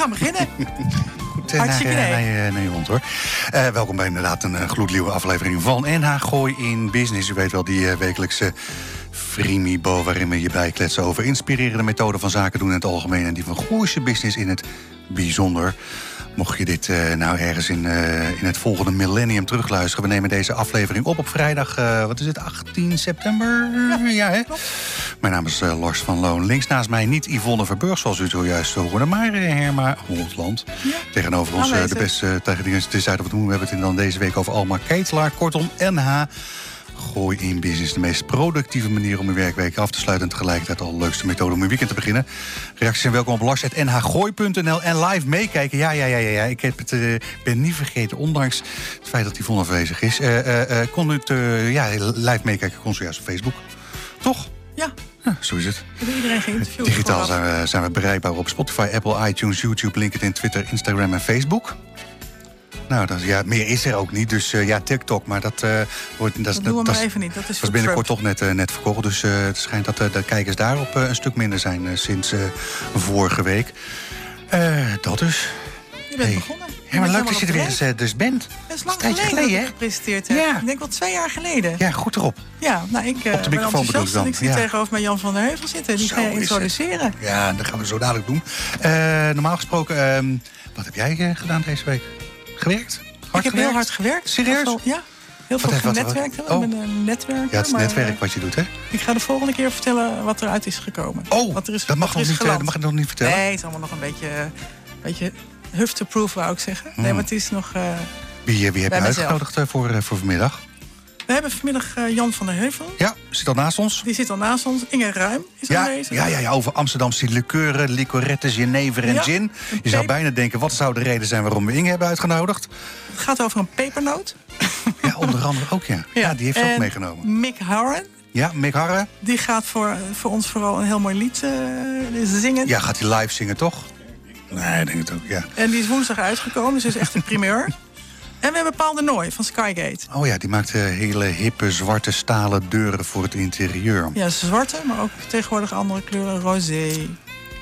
Gaan beginnen. Goed, eh, Hartstikke nee, nee. eh, hond hoor. Eh, welkom bij inderdaad een gloednieuwe aflevering van NH Gooi in Business. U weet wel, die wekelijkse Frimibo... waarin we je bijkletsen over inspirerende methoden van zaken doen in het algemeen... en die van Gooise Business in het bijzonder. Mocht je dit eh, nou ergens in, eh, in het volgende millennium terugluisteren... we nemen deze aflevering op op vrijdag, eh, wat is het, 18 september? Ja, hè? Mijn naam is Lars van Loon. Links naast mij niet Yvonne Verburg, zoals u zojuist hoorde... maar Herma Holtland. Tegenover ons de beste tegen dingen te zuiden wat doen. We hebben het in dan deze week over Alma Ketelaar. Kortom, NH... Gooi in business. De meest productieve manier om uw werkweek af te sluiten... en tegelijkertijd de leukste methode om uw weekend te beginnen. Reacties zijn welkom op lars.nhgooi.nl en live meekijken. Ja, ja, ja, ja, ja. Ik heb het, eh, ben niet vergeten, ondanks het feit dat Yvonne afwezig is. eh, eh, kon u het, ja, live meekijken kon zojuist op Facebook. Toch? Ja, Ja, zo is het. iedereen geïnterviewd. Digitaal zijn we, zijn we bereikbaar op Spotify, Apple, iTunes, YouTube, LinkedIn, Twitter, Instagram en Facebook. Nou, dat, ja, meer is er ook niet. Dus eh, ja, TikTok, maar dat eh, wordt... Dat, doen we dat maar even niet. Dat is binnenkort Trump. toch net, eh, net verkocht. Dus het schijnt dat de kijkers daarop een stuk minder zijn sinds vorige week. Dat dus. Je bent Hey. begonnen. Ja, maar leuk dat je er weer eens dus bent. Dat is lang geleden, geleden, dat ik gepresenteerd heb. Ja. Ik denk wel twee jaar geleden. Ja, goed erop. Ja, nou, ik uh, Op de microfoon bedoel ik dan, Ik zit ja. tegenover mij Jan van der Heuvel zitten. Die Zo ga je het. introduceren. Ja, dat gaan we zo dadelijk doen. Normaal gesproken, ehm, wat heb jij gedaan deze week? Gewerkt? Hard ik heb heel hard gewerkt. Serieus? Ja. Heel veel wat- oh. Ik ben een netwerker. Ja, het is maar, netwerk eh, wat je doet, hè? Ik ga de volgende keer vertellen wat eruit is gekomen. Oh, wat er is, dat mag, nog niet, eh, dat mag je nog niet vertellen. Nee, het is allemaal nog een beetje, een beetje huf-to-proof, wou ik zeggen. Hmm. Nee, maar het is nog... eh, Wie, eh, wie heb je uitgenodigd eh, voor, eh, voor vanmiddag? We hebben vanmiddag eh, Jan van der Heuvel. Ja, zit al naast ons. Die zit al naast ons. Inge Ruim is Ja, aanwezig. ja, ja, ja, over Amsterdamse likeuren, licoretten, jenever en Ja, gin. Je zou bijna denken, wat zou de reden zijn waarom we Inge hebben uitgenodigd? Het gaat over een pepernoot. Ja, onder andere ook, ja. Ja, die heeft ze ook En meegenomen. Mick Harren. Ja, Mick Harre. Die gaat voor, voor ons vooral een heel mooi lied eh, zingen. Ja, gaat hij live zingen, toch? Nee, ik denk het ook, ja. En die is woensdag uitgekomen, dus is echt een primeur. en we hebben Paul de Nooy van Skygate. Oh ja, die maakt eh, hele hippe zwarte stalen deuren voor het interieur. Ja, zwarte, maar ook tegenwoordig andere kleuren. Rosé.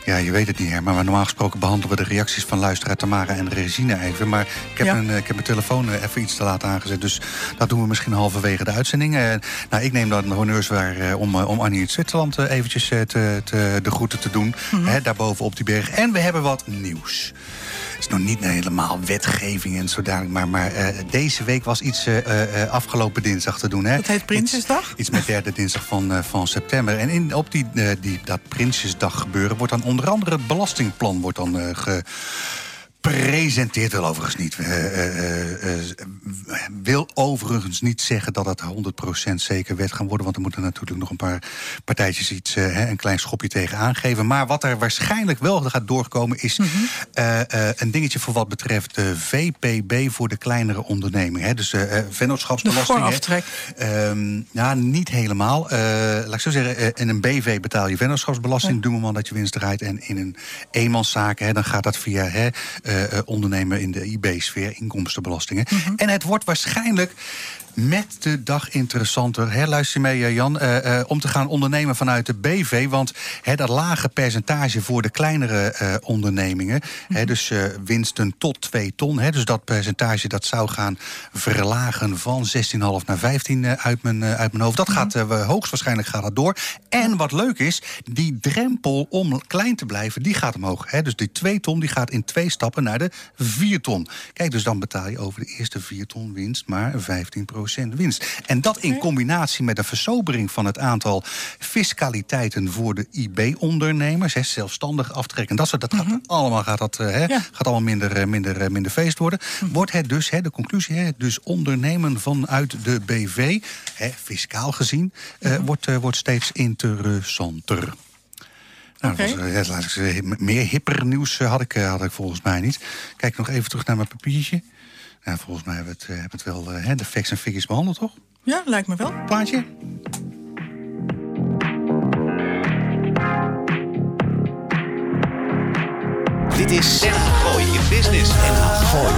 Ja, je weet het niet, hè, maar normaal gesproken behandelen we de reacties van luisteraar Tamara en Regine even. Maar ik heb, Ja. een, eh, ik heb mijn telefoon eh, even iets te laat aangezet, dus dat doen we misschien halverwege de uitzending. Eh, nou, ik neem dan de honneurs waar om, om Annie in Zwitserland eventjes te, te, de groeten te doen. hè, daarboven op die berg. En we hebben wat nieuws. Het is nog niet helemaal wetgeving en zo dadelijk, maar, maar eh, deze week was iets eh, eh, afgelopen dinsdag te doen. Hè? Dat heet Prinsjesdag? Iets, iets met derde dinsdag van, van september. En in, op die, die, dat Prinsjesdag gebeuren wordt dan onder andere het belastingplan wordt dan, eh, gepresenteerd. Wil overigens niet. eh, eh, eh, wil overigens niet zeggen dat het 100% zeker wet gaan worden. Want er moeten natuurlijk nog een paar partijtjes iets, een klein schopje tegen aangeven. Maar wat er waarschijnlijk wel gaat doorkomen is eh, een dingetje voor wat betreft de VPB voor de kleinere onderneming. Hè. Dus vennootschapsbelasting. Ehm, ja, niet helemaal. Laat ik zo zeggen, in een BV betaal je vennootschapsbelasting. Doe maar dat je winst draait. En in een eenmanszaak, hè, dan gaat dat via hè, ondernemen in de IB-sfeer, inkomstenbelastingen. En het wordt waarschijnlijk met de dag interessanter. Hè, luister mee, eh, Jan. eh, eh, om te gaan ondernemen vanuit de BV. Want hè, dat lage percentage voor de kleinere ondernemingen. hè, dus winsten tot 2 ton. Hè, dus dat percentage dat zou gaan verlagen van 16,5 naar 15 eh, uit, mijn, uit mijn hoofd. Dat gaat eh, hoogstwaarschijnlijk gaat dat door. En wat leuk is, die drempel om klein te blijven, die gaat omhoog. Hè, dus die 2 ton die gaat in twee stappen naar de 4 ton. Kijk, dus dan betaal je over de eerste 4 ton winst maar 15% winst. En dat in combinatie met een versobering van het aantal fiscaliteiten voor de IB-ondernemers, hè, zelfstandig aftrekken, dat, soort, dat gaat allemaal, gaat dat, eh, Ja. gaat allemaal minder, eh, minder, eh, minder feest worden. Wordt het dus, hè, de conclusie, hè, dus ondernemen vanuit de BV, hè, fiscaal gezien, eh, wordt, wordt steeds interessanter. Nou, dat was, meer hipper nieuws had ik, had ik volgens mij niet. Kijk nog even terug naar mijn papiertje. Nou, volgens mij hebben we het, eh, hebben we het wel eh, hè, de facts en figures behandeld, toch? Ja, lijkt me wel. Plaatje? Dit is Den Gooi in Business. Den Haag Gooi.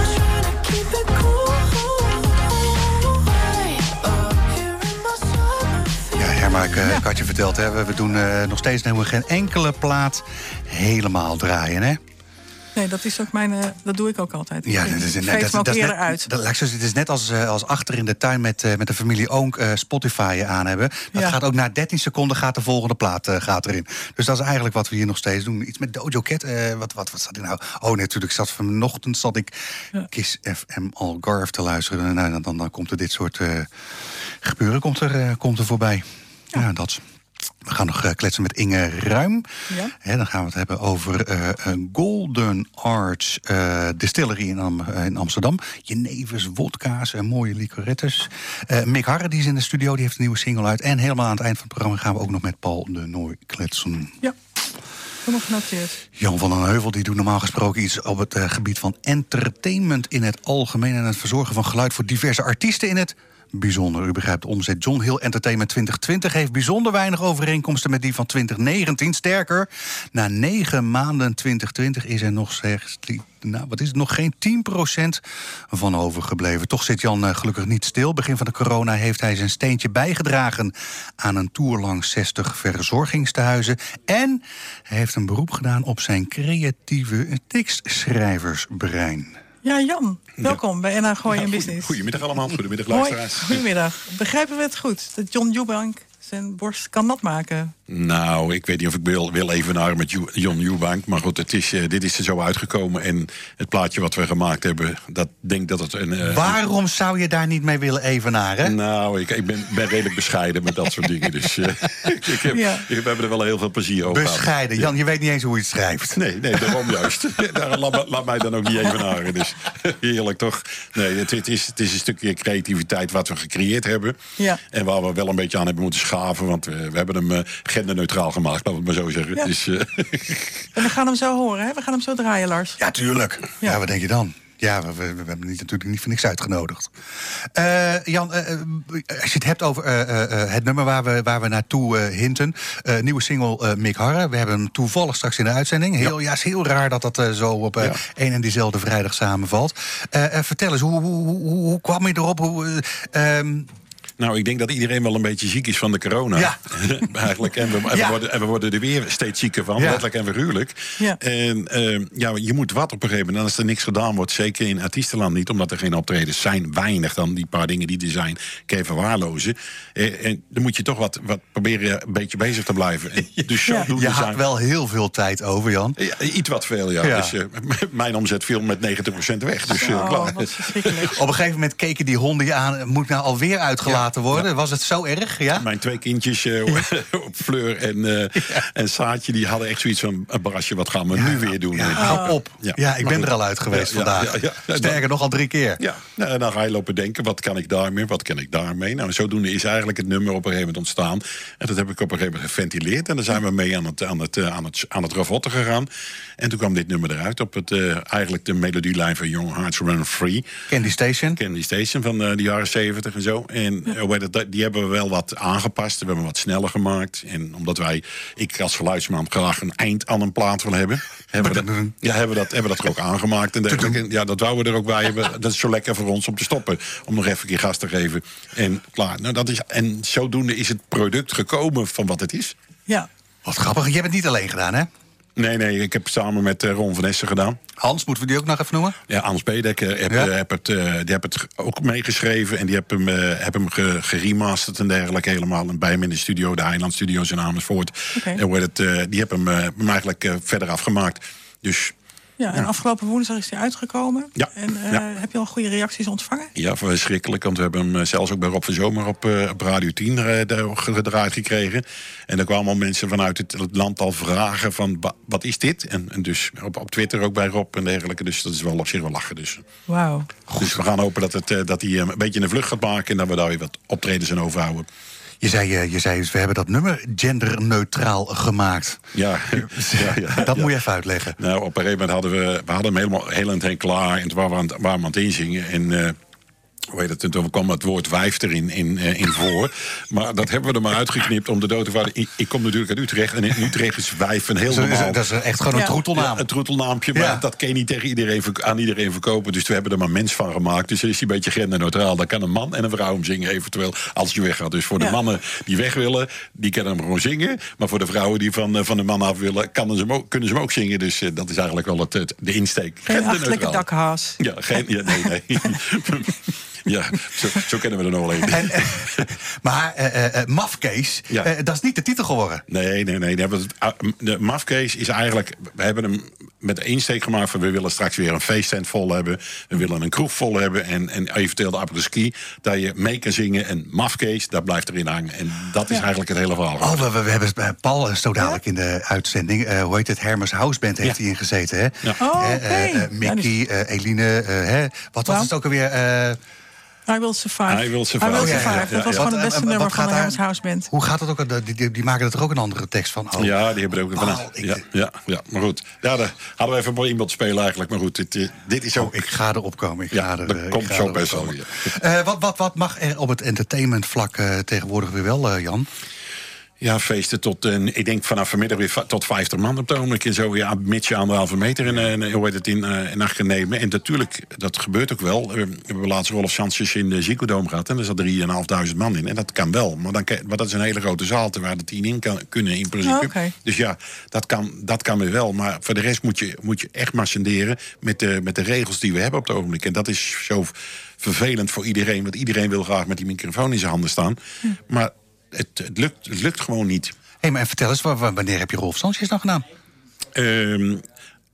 Ja, Herma, ik, eh, ik had je verteld, hè, we, doen eh, nog steeds helemaal geen enkele plaat helemaal draaien, hè? Nee, dat is ook mijn. eh, dat doe ik ook altijd. Ja, dat is, ook dat is eerder net, uit. Dat, het is net als, eh, als achter in de tuin met, eh, met de familie Oonk eh, Spotify aan hebben. Dat Ja. gaat ook na 13 seconden gaat de volgende plaat gaat erin. Dus dat is eigenlijk wat we hier nog steeds doen. Iets met Dojo Cat. wat, wat, wat zat ik nou? Oh, natuurlijk. Zat vanochtend zat ik Ja. Kiss FM Algarve te luisteren. Nou, dan, dan, dan komt er dit soort gebeuren komt er, komt er voorbij. Ja, dat. We gaan nog eh, kletsen met Inge Ruim. Ja. Dan gaan we het hebben over een Golden Arch eh, Distillery in, Am- in Amsterdam. Jenevers, wodka's en mooie licorettes. Mick Harre, die is in de studio, die heeft een nieuwe single uit. En helemaal aan het eind van het programma gaan we ook nog met Paul de Nooy kletsen. Ja, helemaal genoteerd. Jan van den Heuvel die doet normaal gesproken iets op het gebied van entertainment in het algemeen. En het verzorgen van geluid voor diverse artiesten in het bijzonder. U begrijpt omzet. John Hill Entertainment 2020 heeft bijzonder weinig overeenkomsten met die van 2019. Sterker, na negen maanden 2020 is er nog slechts. Nou, wat is het? Nog geen 10% van overgebleven. Toch zit Jan eh, gelukkig niet stil. Begin van de corona heeft hij zijn steentje bijgedragen aan een tour langs 60 verzorgingstehuizen. En hij heeft een beroep gedaan op zijn creatieve tekstschrijversbrein. Ja, Jan, welkom bij NH Gooi in Business. Goedemiddag allemaal, goedemiddag Hoi, luisteraars. goedemiddag. Begrijpen we het goed dat John Eubank zijn borst kan nat maken? Nou, ik weet niet of ik wil, wil even naar met John Eubank. Maar goed, het is, eh, dit is er zo uitgekomen. En het plaatje wat we gemaakt hebben, dat denk dat het een... eh, Waarom zou je daar niet mee willen evenaren? Nou, ik, ik ben, ben redelijk bescheiden met dat soort dingen. Dus eh, ik, ik heb, Ja. we hebben er wel heel veel plezier over. Bescheiden. Jan, je weet niet eens hoe je het schrijft. Nee, nee, daarom juist. Daar, laat, mij dan ook niet even naar. Dus heerlijk toch? Nee, het, het, is, het is een stukje creativiteit wat we gecreëerd hebben. Ja. En waar we wel een beetje aan hebben moeten schaven. Want we, we hebben hem genderneutraal gemaakt, laten we het maar zo zeggen. Ja. Dus, eh, En we gaan hem zo horen, hè? We gaan hem zo draaien, Lars. Ja, tuurlijk. Ja, Ja. wat denk je dan? Ja, we, we, we hebben niet, natuurlijk niet voor niks uitgenodigd. Eh, Jan, eh, als je het hebt over eh, eh, eh, het nummer waar we, waar we naartoe eh, hinten. eh, nieuwe single eh, Mick Harre. We hebben hem toevallig straks in de uitzending. Heel, ja. is heel raar dat dat zo op eh Ja. één en diezelfde vrijdag samenvalt. Eh, eh, vertel eens, hoe, hoe, hoe, hoe kwam je erop? Hoe, eh, ehm, nou, ik denk dat iedereen wel een beetje ziek is van de corona. Ja. Eigenlijk. En we, en, Ja. we worden, en we worden er weer steeds zieker van, Ja. letterlijk en figuurlijk. Ja. En eh, ja, je moet wat op een gegeven moment. En als er niks gedaan wordt, zeker in artiestenland niet, omdat er geen optredens zijn, weinig dan die paar dingen die er zijn, kan je verwaarlozen. Eh, en dan moet je toch wat, wat proberen een beetje bezig te blijven. En dus Ja. zodoende je had zijn- wel heel veel tijd over, Jan. Ja, iets wat veel, ja. Dus, eh, mijn omzet viel met 90% weg. Dus eh, Oh, klaar. Op een gegeven moment keken die honden je aan. Moet nou alweer uitgelaten worden? Was het zo erg? Ja? Mijn twee kindjes, eh, op Fleur en, eh, en Saatje, die hadden echt zoiets van... "Eh, Barasje, wat gaan we nu weer doen? Ja, hou op. Ja. Ik ben goed. er al uit geweest vandaag. Sterker nog, al drie keer. Ja, nou, dan ga je lopen denken, wat kan ik daarmee, wat kan ik daarmee? Nou, zodoende is eigenlijk het nummer op een gegeven moment ontstaan. En dat heb ik op een gegeven moment geventileerd. En daar zijn we mee aan het, aan het, eh, aan het, aan het ravotten gegaan. En toen kwam dit nummer eruit op het, eigenlijk de melodielijn van Young Hearts Run Free. Candy Station. Candy Station van de jaren 70 en zo. En eh, dat- die hebben we wel wat aangepast. We hebben hem wat sneller gemaakt. En omdat wij, ik als geluidsman, graag een eind aan een plaat wil hebben, hebben we dat, ja, hebben we dat, hebben we dat er ook aangemaakt. En dergelijke. En ja, dat wouden we er ook bij hebben. Dat is zo lekker voor ons om te stoppen. Om nog even een keer gas te geven. En klaar. Nou, dat is, en zodoende is het product gekomen van wat het is. Ja, Wat grappig. Je hebt het niet alleen gedaan, hè? Nee, nee, ik heb samen met eh, Ron van Essen gedaan. Hans, moeten we die ook nog even noemen? Ja, Hans Bedekker heb, Ja? eh, heb het, eh, die heb het ook meegeschreven. En die heb hem, eh, heb hem ge- geremasterd en dergelijke helemaal. En bij hem in de studio, de Heiland Studios in Amersfoort. Oké. En het, eh, die heb hem, hem eigenlijk eh, verder afgemaakt. Dus ja, en afgelopen woensdag is hij uitgekomen. Ja, En eh, ja. heb je al goede reacties ontvangen? ja, verschrikkelijk. Want we hebben hem eh, zelfs ook bij Rob van Zomer op, eh, op Radio 10 eh, daar gedraaid gekregen. En er kwamen al mensen vanuit het land al vragen van wa- wat is dit? En, en dus op, op Twitter ook bij Rob en dergelijke. Dus dat is wel op zich wel lachen. Dus. Wauw. Dus we gaan hopen dat, het, dat hij een beetje een vlucht gaat maken... en dat we daar weer wat optredens aan overhouden. Je zei, eh, je zei, we hebben dat nummer genderneutraal gemaakt. Ja, ja, ja, dat ja. moet je even uitleggen. Nou, op een gegeven moment hadden we, we hadden hem helemaal heel en heen klaar. En toen waren we aan, het- waren we aan het inzingen. En hoe heet het, en toen kwam het woord wijf erin in, eh, in voor. Maar dat hebben we er maar uitgeknipt om de dood te vader. Ik, ik kom natuurlijk uit Utrecht. En in Utrecht is wijf een heel normaal... Dat is echt gewoon een Ja. troetelnaam. Ja, een troetelnaampje, maar Ja. dat kan je niet tegen iedereen, aan iedereen verkopen. Dus we hebben er maar mens van gemaakt. Dus dan is hij een beetje genderneutraal. Dan kan een man en een vrouw hem zingen, eventueel, als je weggaat. Dus voor de Ja. mannen die weg willen, die kunnen hem gewoon zingen. Maar voor de vrouwen die van, eh, van de man af willen, kan ze hem ook, kunnen ze hem ook zingen. Dus eh, dat is eigenlijk wel het, de insteek. Geen dakhaas. Ja, geen, ja, nee, nee. ja, zo, zo kennen we er nog wel een. En, eh, maar eh, eh, eh, Mafkees, Ja. eh, dat is niet de titel geworden. Nee, nee, nee. De mafcase is eigenlijk... We hebben hem met de insteek gemaakt van... we willen straks weer een feesttent vol hebben. We willen een kroeg vol hebben. En, en eventueel de apres-ski. Dat je mee kan zingen. En mafcase, dat blijft erin hangen. En dat is eigenlijk het hele verhaal. Oh, we, we, we hebben Paul zo dadelijk in de uitzending. eh, hoe heet het? Hermes Houseband heeft Ja. hij ingezeten. Hè? Ja. Oh, eh, eh, Ja, Mickey, eh, Eline. eh, hè? Wat was het ook alweer? Eh, I Will Survive. I Will Survive. I Will Oh, ja, Survive. ja, ja, Dat was ja. gewoon het beste eh, wat nummer gaat van de Hermes House Band. hoe gaat het ook? Die, die, die maken er ook een andere tekst van. Oh. Ja, die hebben er ook van. Paul, ik- ja, ja, ja, maar goed. Ja, daar hadden we even voor iemand spelen eigenlijk. Maar goed, dit, eh, dit is ook... Oh, ik ga erop komen. Ik Ja, ga er, dat eh, ik komt ga zo best wel. Eh, wat, wat, wat mag er op het entertainmentvlak eh, tegenwoordig weer wel, eh, Jan? Ja, feesten tot, eh, ik denk vanaf vanmiddag weer tot 50 man op het ogenblik. En zo, ja, mits je anderhalve meter in, eh, in, hoe heet het, in, eh, in acht kan nemen. En natuurlijk, dat gebeurt ook wel. Eh, We hebben laatst Rolf Sanchez in de Ziekendoom gehad. En daar zat 3.500 man in. En dat kan wel. Maar, dan, maar dat is een hele grote zaal, waar de tien in kan, kunnen in principe. Oh. Dus ja, dat kan, dat kan weer wel. Maar voor de rest moet je, moet je echt marchanderen met de, met de regels die we hebben op het ogenblik. En dat is zo vervelend voor iedereen. Want iedereen wil graag met die microfoon in zijn handen staan. Maar het, het, lukt, het lukt gewoon niet. Hé, maar en vertel eens, wa- wa- wanneer heb je Rolf Sanchez dan gedaan? Ehm,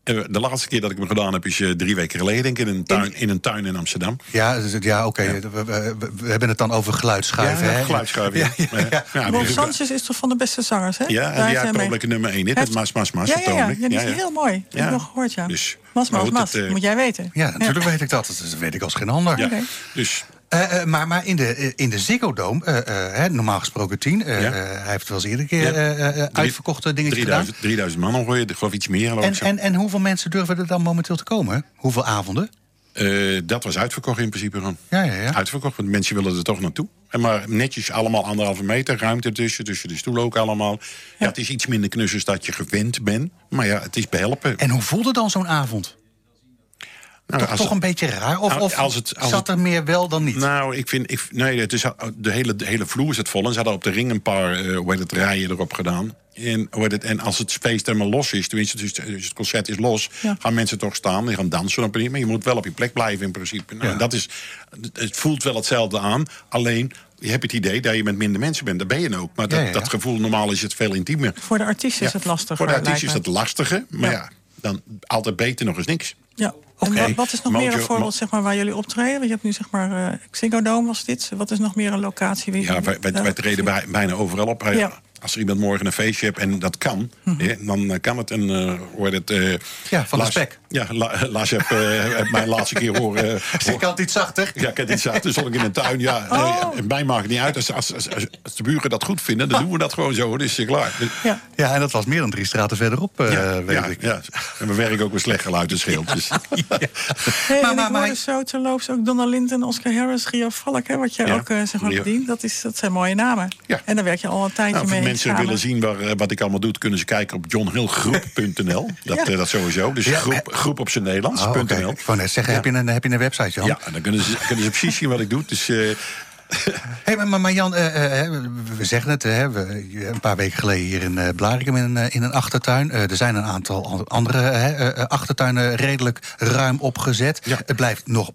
eh, de laatste keer dat ik hem gedaan heb is eh, drie weken geleden, denk ik, in een tuin in, een tuin in Amsterdam. Ja, dus het- ja oké. We, we- we- we hebben het dan over geluidsschuiven. ja, hè? geluidsschuiven. Ja, Ja, ja, ja. Ja, Rolf Sanchez is toch van de beste zangers, hè? Ja, Daar en die heeft nummer 1, hè? Hij Met heeft- Mas, Mas, Mas. Ja, ja, ja. die is heel mooi. Dat heb ik nog gehoord, ja. Dus- mas, mas, mas. eh, moet jij weten. Ja, natuurlijk weet ik dat. Dat weet ik als geen ander. Dus Eh, eh, maar maar in, de, eh, in de Ziggo Dome, normaal gesproken tien. Ja. hij heeft wel eens eerder een keer Ja. uitverkochte dingetjes gedaan. 3000, 3000 man ongeveer, ik geloof iets meer. En, en, en hoeveel mensen durven er dan momenteel te komen? Hoeveel avonden? Dat was uitverkocht in principe gewoon. Ja, ja, ja. Uitverkocht, want mensen willen er toch naartoe. En maar netjes allemaal anderhalve meter, ruimte tussen, tussen de stoelen ook allemaal. Ja, het is iets minder knussers dat je gewend bent. Maar ja, het is behelpen. En hoe voelde dan zo'n avond? Nou, toch, als- toch een beetje raar? Of, Nou, of als het- als zat er meer wel dan niet? Nou, ik vind. Ik, nee, het is, de, hele, de hele vloer is het vol. En ze hadden op de ring een paar eh, hoe heet het, rijen erop gedaan. En, hoe heet het, en als het feest helemaal los is, tenminste, dus, het concert is los, Ja. gaan mensen toch staan. Die gaan dansen op een Maar je moet wel op je plek blijven in principe. Nou, Ja. dat is, het voelt wel hetzelfde aan. Alleen, je hebt het idee dat je met minder mensen bent. Dat ben je ook. Maar dat, Ja, dat gevoel, normaal is het veel intiemer. Voor de artiest is het lastig. Voor de artiest is het me. lastige. Maar Ja. Dan altijd beter nog eens niks. Ja. En Oké. wat, wat is nog Mojo- meer een voorbeeld zeg maar, waar jullie optreden? Want je hebt nu zeg maar uh, Ziggo Dome was dit. Wat is nog meer een locatie? Wie- Ja, wij, wij, wij treden bij- bijna overal op. Ja. Als er iemand morgen een feestje hebt en dat kan, hè, dan eh, kan het een. eh hoe heet het, eh, Ja, van de spek. Ja, La- Lars heb, eh, heb mij laatste keer horen. eh, Ze kan het iets zachter. ja, ik heb dit zaten, stond ik in een tuin. Ja, Oh. nee, mij maakt het niet uit. Als, als, als, als de buren dat goed vinden, dan doen we dat gewoon zo. Dus is klaar. Ja. Ja, en dat was meer dan drie straten verderop, eh, ja, weet ja, ik. ja. En we werken ook met slecht geluid en scheelt. Dus. Hey, Maar- maar- ik maar- zo terloops ook Donald Linton, Oscar Harris, Rio Valk, hè, wat jij Ja. ook eh, zeg maar Ja. bedient. Dat, is, dat zijn mooie namen. Ja. En daar werk je al een tijdje Nou, mee mensen willen zien waar, eh, wat ik allemaal doe, kunnen ze kijken op johnhillgroep.nl. Dat, Ja. eh, dat sowieso. Dus groep, groep op zijn Nederlands. Oh. Ik wou net zeggen, heb, je een, heb je een website, Jan? Ja, dan kunnen ze, kunnen ze precies zien wat ik doe. Dus eh, Hey, maar, maar, Jan, eh, eh, we- zeggen het, hè, we, een paar weken geleden hier in uh, Blarikum in, een, eh, in een achtertuin. Eh, er zijn een aantal an- andere eh, achtertuinen redelijk ruim opgezet. Ja. Het blijft nog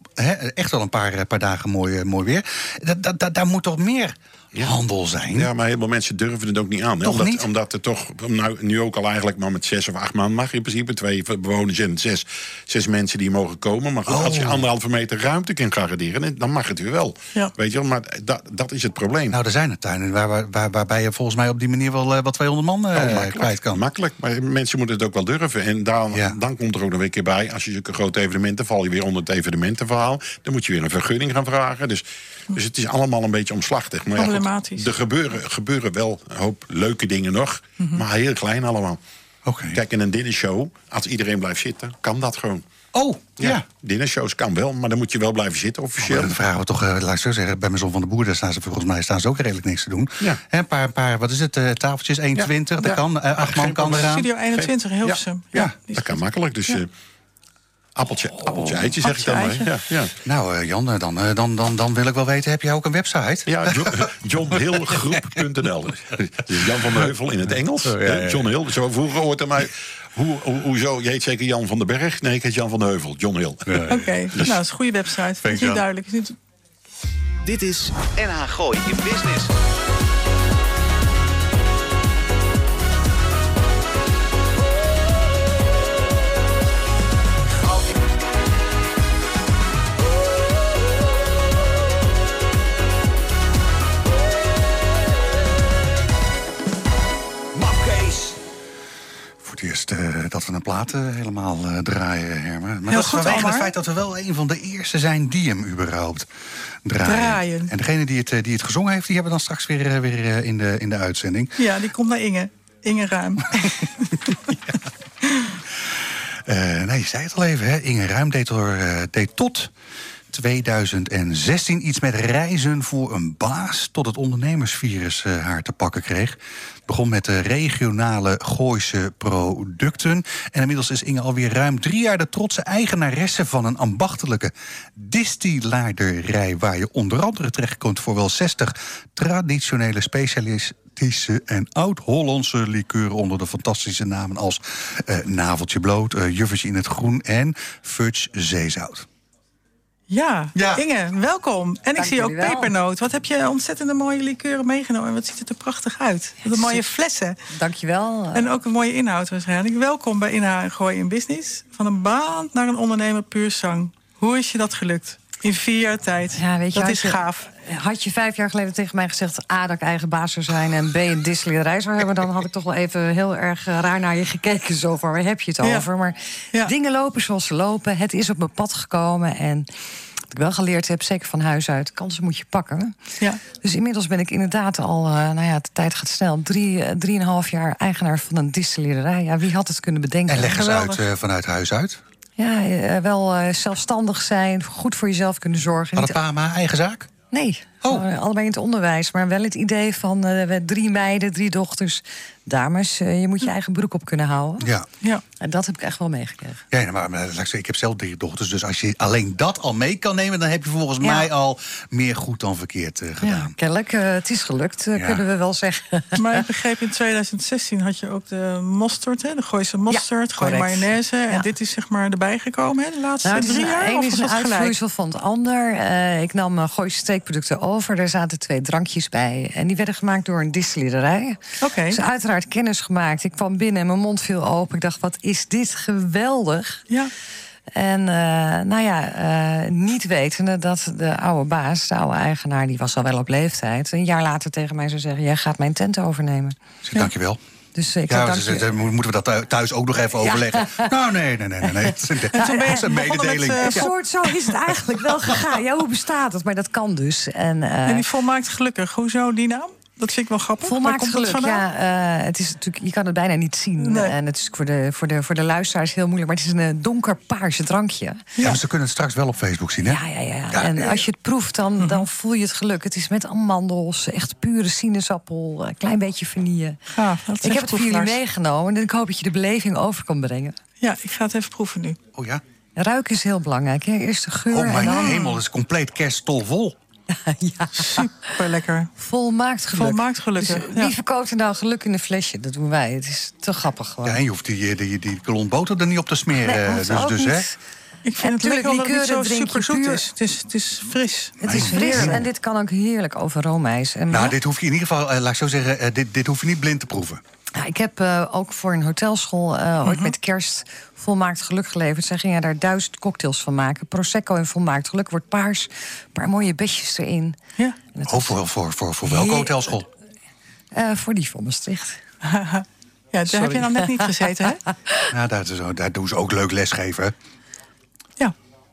echt wel een paar, eh, paar dagen mooi, eh, mooi weer. Da, da, da- daar moet toch meer handel zijn? ja, maar heel veel mensen durven het ook niet aan. Hè? Toch omdat, niet? omdat er toch nou, nu ook al eigenlijk maar met zes of acht man mag in principe. Twee bewoners en zes, zes mensen die mogen komen. Maar goed, als je Oh. anderhalve meter ruimte kan garanderen, dan mag het weer wel. Ja. Weet je wel, maar dat, dat is het probleem. Nou, er zijn er tuinen waar, waar, waar- waarbij je volgens mij op die manier wel eh, wat 200 man eh, Oh, kwijt kan. Makkelijk, maar mensen moeten het ook wel durven. En dan, Ja. dan komt er ook nog een keer bij. Als je zulke grote evenementen val je weer onder het evenementenverhaal. Dan moet je weer een vergunning gaan vragen. Dus Dus het is allemaal een beetje omslachtig. Maar ja, goed, Problematisch. er gebeuren, gebeuren wel een hoop leuke dingen nog. Maar heel klein allemaal. Oké. Kijk, in een dinnershow, als iedereen blijft zitten, kan dat gewoon. Oh, ja. Ja, dinnershows kan wel, maar dan moet je wel blijven zitten officieel. Maar dan vragen we toch, eh, laat ik zo zeggen, bij mijn zon van de boer, daar staan ze volgens mij staan ze ook redelijk niks te doen. Ja. Hè, een paar, paar, wat is het, eh, tafeltjes, 1,20, dat Ja. kan, eh, acht man kan eraan. Studio 21, Hilversum. Ja, is Dat kan makkelijk, dus Ja. Appeltje, appeltje, eitje zeg ik dan maar. Ja, ja. Nou, eh, Jan, eh, dan, eh, dan, dan, dan wil ik wel weten, heb jij ook een website? Ja, Jo- johnhillgroep.nl. Dus Jan van de Heuvel in het Engels. Oh, ja, ja, ja. John Hill. Zo vroeger hoort er mij. Hoe, hoe, hoezo? Je heet zeker Jan van den Berg? Nee, ik heet Jan van de Heuvel. John Hill. Oké, nou, dat is een goede website. Jan. niet duidelijk. Het is niet- Dit is NH Gooi in Business. Eh, dat we een plaat eh, helemaal eh, draaien, Hermen. Maar Heel dat is goed, vanwege het feit dat we wel een van de eerste zijn die hem überhaupt draaien. Draaien. En degene die het, die het gezongen heeft, die hebben we dan straks weer, weer in, de, in de uitzending. Ja, die komt naar Inge. Inge Ruim. Nee, je zei het al even, hè? Inge Ruim deed, door, deed tot 2016 iets met reizen voor een baas... tot het ondernemersvirus eh, haar te pakken kreeg. Het begon met de regionale Gooise producten. En inmiddels is Inge alweer ruim drie jaar de trotse eigenaresse... van een ambachtelijke distillaarderij... waar je onder andere terechtkomt voor wel 60 traditionele specialistische en oud-Hollandse likeuren onder de fantastische namen als eh, Naveltje Bloot, eh Juffertje in het Groen en Fudge Zeezout. Ja, Ja. Inge, welkom. En ik zie ook pepernoot. Wat heb je ontzettende mooie likeuren meegenomen. En wat ziet het er prachtig uit. Wat een mooie flessen. Dankjewel. En ook een mooie inhoud waarschijnlijk. Welkom bij Inha Gooi in Business. Van een baan naar een ondernemer puur zang. Hoe is je dat gelukt? In vier jaar tijd. Ja, weet je, dat is je- gaaf. Had je vijf jaar geleden tegen mij gezegd... A, dat ik eigen baas zou zijn en B, een distillerij zou hebben... dan had ik toch wel even heel erg eh, raar naar je gekeken. Zo van, waar heb je het Ja. over? Maar Ja. dingen lopen zoals ze lopen. Het is op mijn pad gekomen. En ik wel geleerd heb, zeker van huis uit... kansen moet je pakken. Ja. Dus inmiddels ben ik inderdaad al, eh, nou ja, de tijd gaat snel... drie, eh, drieënhalf jaar eigenaar van een distillerij. Ja, wie had het kunnen bedenken? En leg eens uit eh, vanuit huis uit. Ja, wel eh, zelfstandig zijn, goed voor jezelf kunnen zorgen. Had pa maar eigen zaak? Nee, Oh. allebei in het onderwijs. Maar wel het idee van eh, we drie meiden, drie dochters. Dames, eh, je moet je eigen broek op kunnen houden. Ja. Ja. En dat heb ik echt wel meegekregen. Ja, maar, maar laat ik, zeggen, ik heb zelf drie dochters, dus als je alleen dat al mee kan nemen... dan heb je volgens Ja. mij al meer goed dan verkeerd eh, Ja, gedaan. kennelijk, eh, het is gelukt, eh, Ja. kunnen we wel zeggen. Maar ik begreep in 2016 had je ook de mosterd, hè? de Gooise mosterd, gooi correct. mayonaise. En Ja. dit is zeg maar erbij gekomen hè? de laatste Nou, drie jaar? Of is een uitvloeisel van het ander. Eh, ik nam uh, Gooise steekproducten over. Daar zaten twee drankjes bij. En die werden gemaakt door een distillerij. Oké. Dus uiteraard kennis gemaakt. Ik kwam binnen en mijn mond viel open. Ik dacht, wat is dit geweldig. Ja. En eh, nou ja, eh, niet wetende dat de oude baas, de oude eigenaar, die was al wel op leeftijd, een jaar later tegen mij zou zeggen: Jij gaat mijn tent overnemen. Dus dank je wel. Dus ik Ja, dus, je. eh, moeten we dat thuis ook nog even overleggen? Nou, nee, nee, nee, nee. nee. Het is een, het is een begonnen met, mededeling. Ja. Een soort zo is het eigenlijk wel gegaan. Ja, hoe bestaat het? Maar dat kan dus. En, eh, En die volmaakt gelukkig. Hoezo die naam? Dat vind ik wel grappig. Volmaakt geluk, ja. eh, het is natuurlijk, je kan het bijna niet zien. Nee. En het is voor de, voor, de, voor de luisteraars heel moeilijk. Maar het is een eh, donker paarse drankje. Ja, maar ze kunnen het straks wel op Facebook zien, hè? Ja, ja, ja. Ja, en eh, als je het proeft, dan, dan voel je het geluk. Het is met amandels, echt pure sinaasappel, een klein beetje vanille. Is Ik heb het voor jullie meegenomen en ik hoop dat je de beleving over kan brengen. Ja, ik ga het even proeven nu. Oh ja? Ruiken is heel belangrijk. Hè? Eerst de geur Oh, en mijn dan... hemel, het is compleet kerststolvol. ja, Super lekker. volmaakt geluk. Volmaakt gelukkig. Dus, ja. wie verkoopt er nou geluk in een flesje? Dat doen wij. Het is te grappig gewoon. Ja, en je hoeft die, die, die kolon boter er niet op te smeren. Nee, eh, dus, dus, hè? Ik En vind het lekker omdat het niet zo super zoet is. Het is. Het is fris. Het is fris en dit kan ook heerlijk over roomijs. En Nou, dit hoef je in ieder geval, eh, laat ik zo zeggen, eh, dit, dit hoef je niet blind te proeven. Ja, ik heb eh, ook voor een hotelschool eh, ooit met kerst volmaakt geluk geleverd. Zij gingen daar duizend cocktails van maken. Prosecco en volmaakt geluk wordt paars. Een paar mooie besjes erin. Ja. Oh, voor, voor, voor, voor welke hotelschool? eh, voor die van Maastricht. ja, daar Sorry. heb je nou net niet gezeten, hè? Ja, daar, is- daar doen ze ook leuk lesgeven.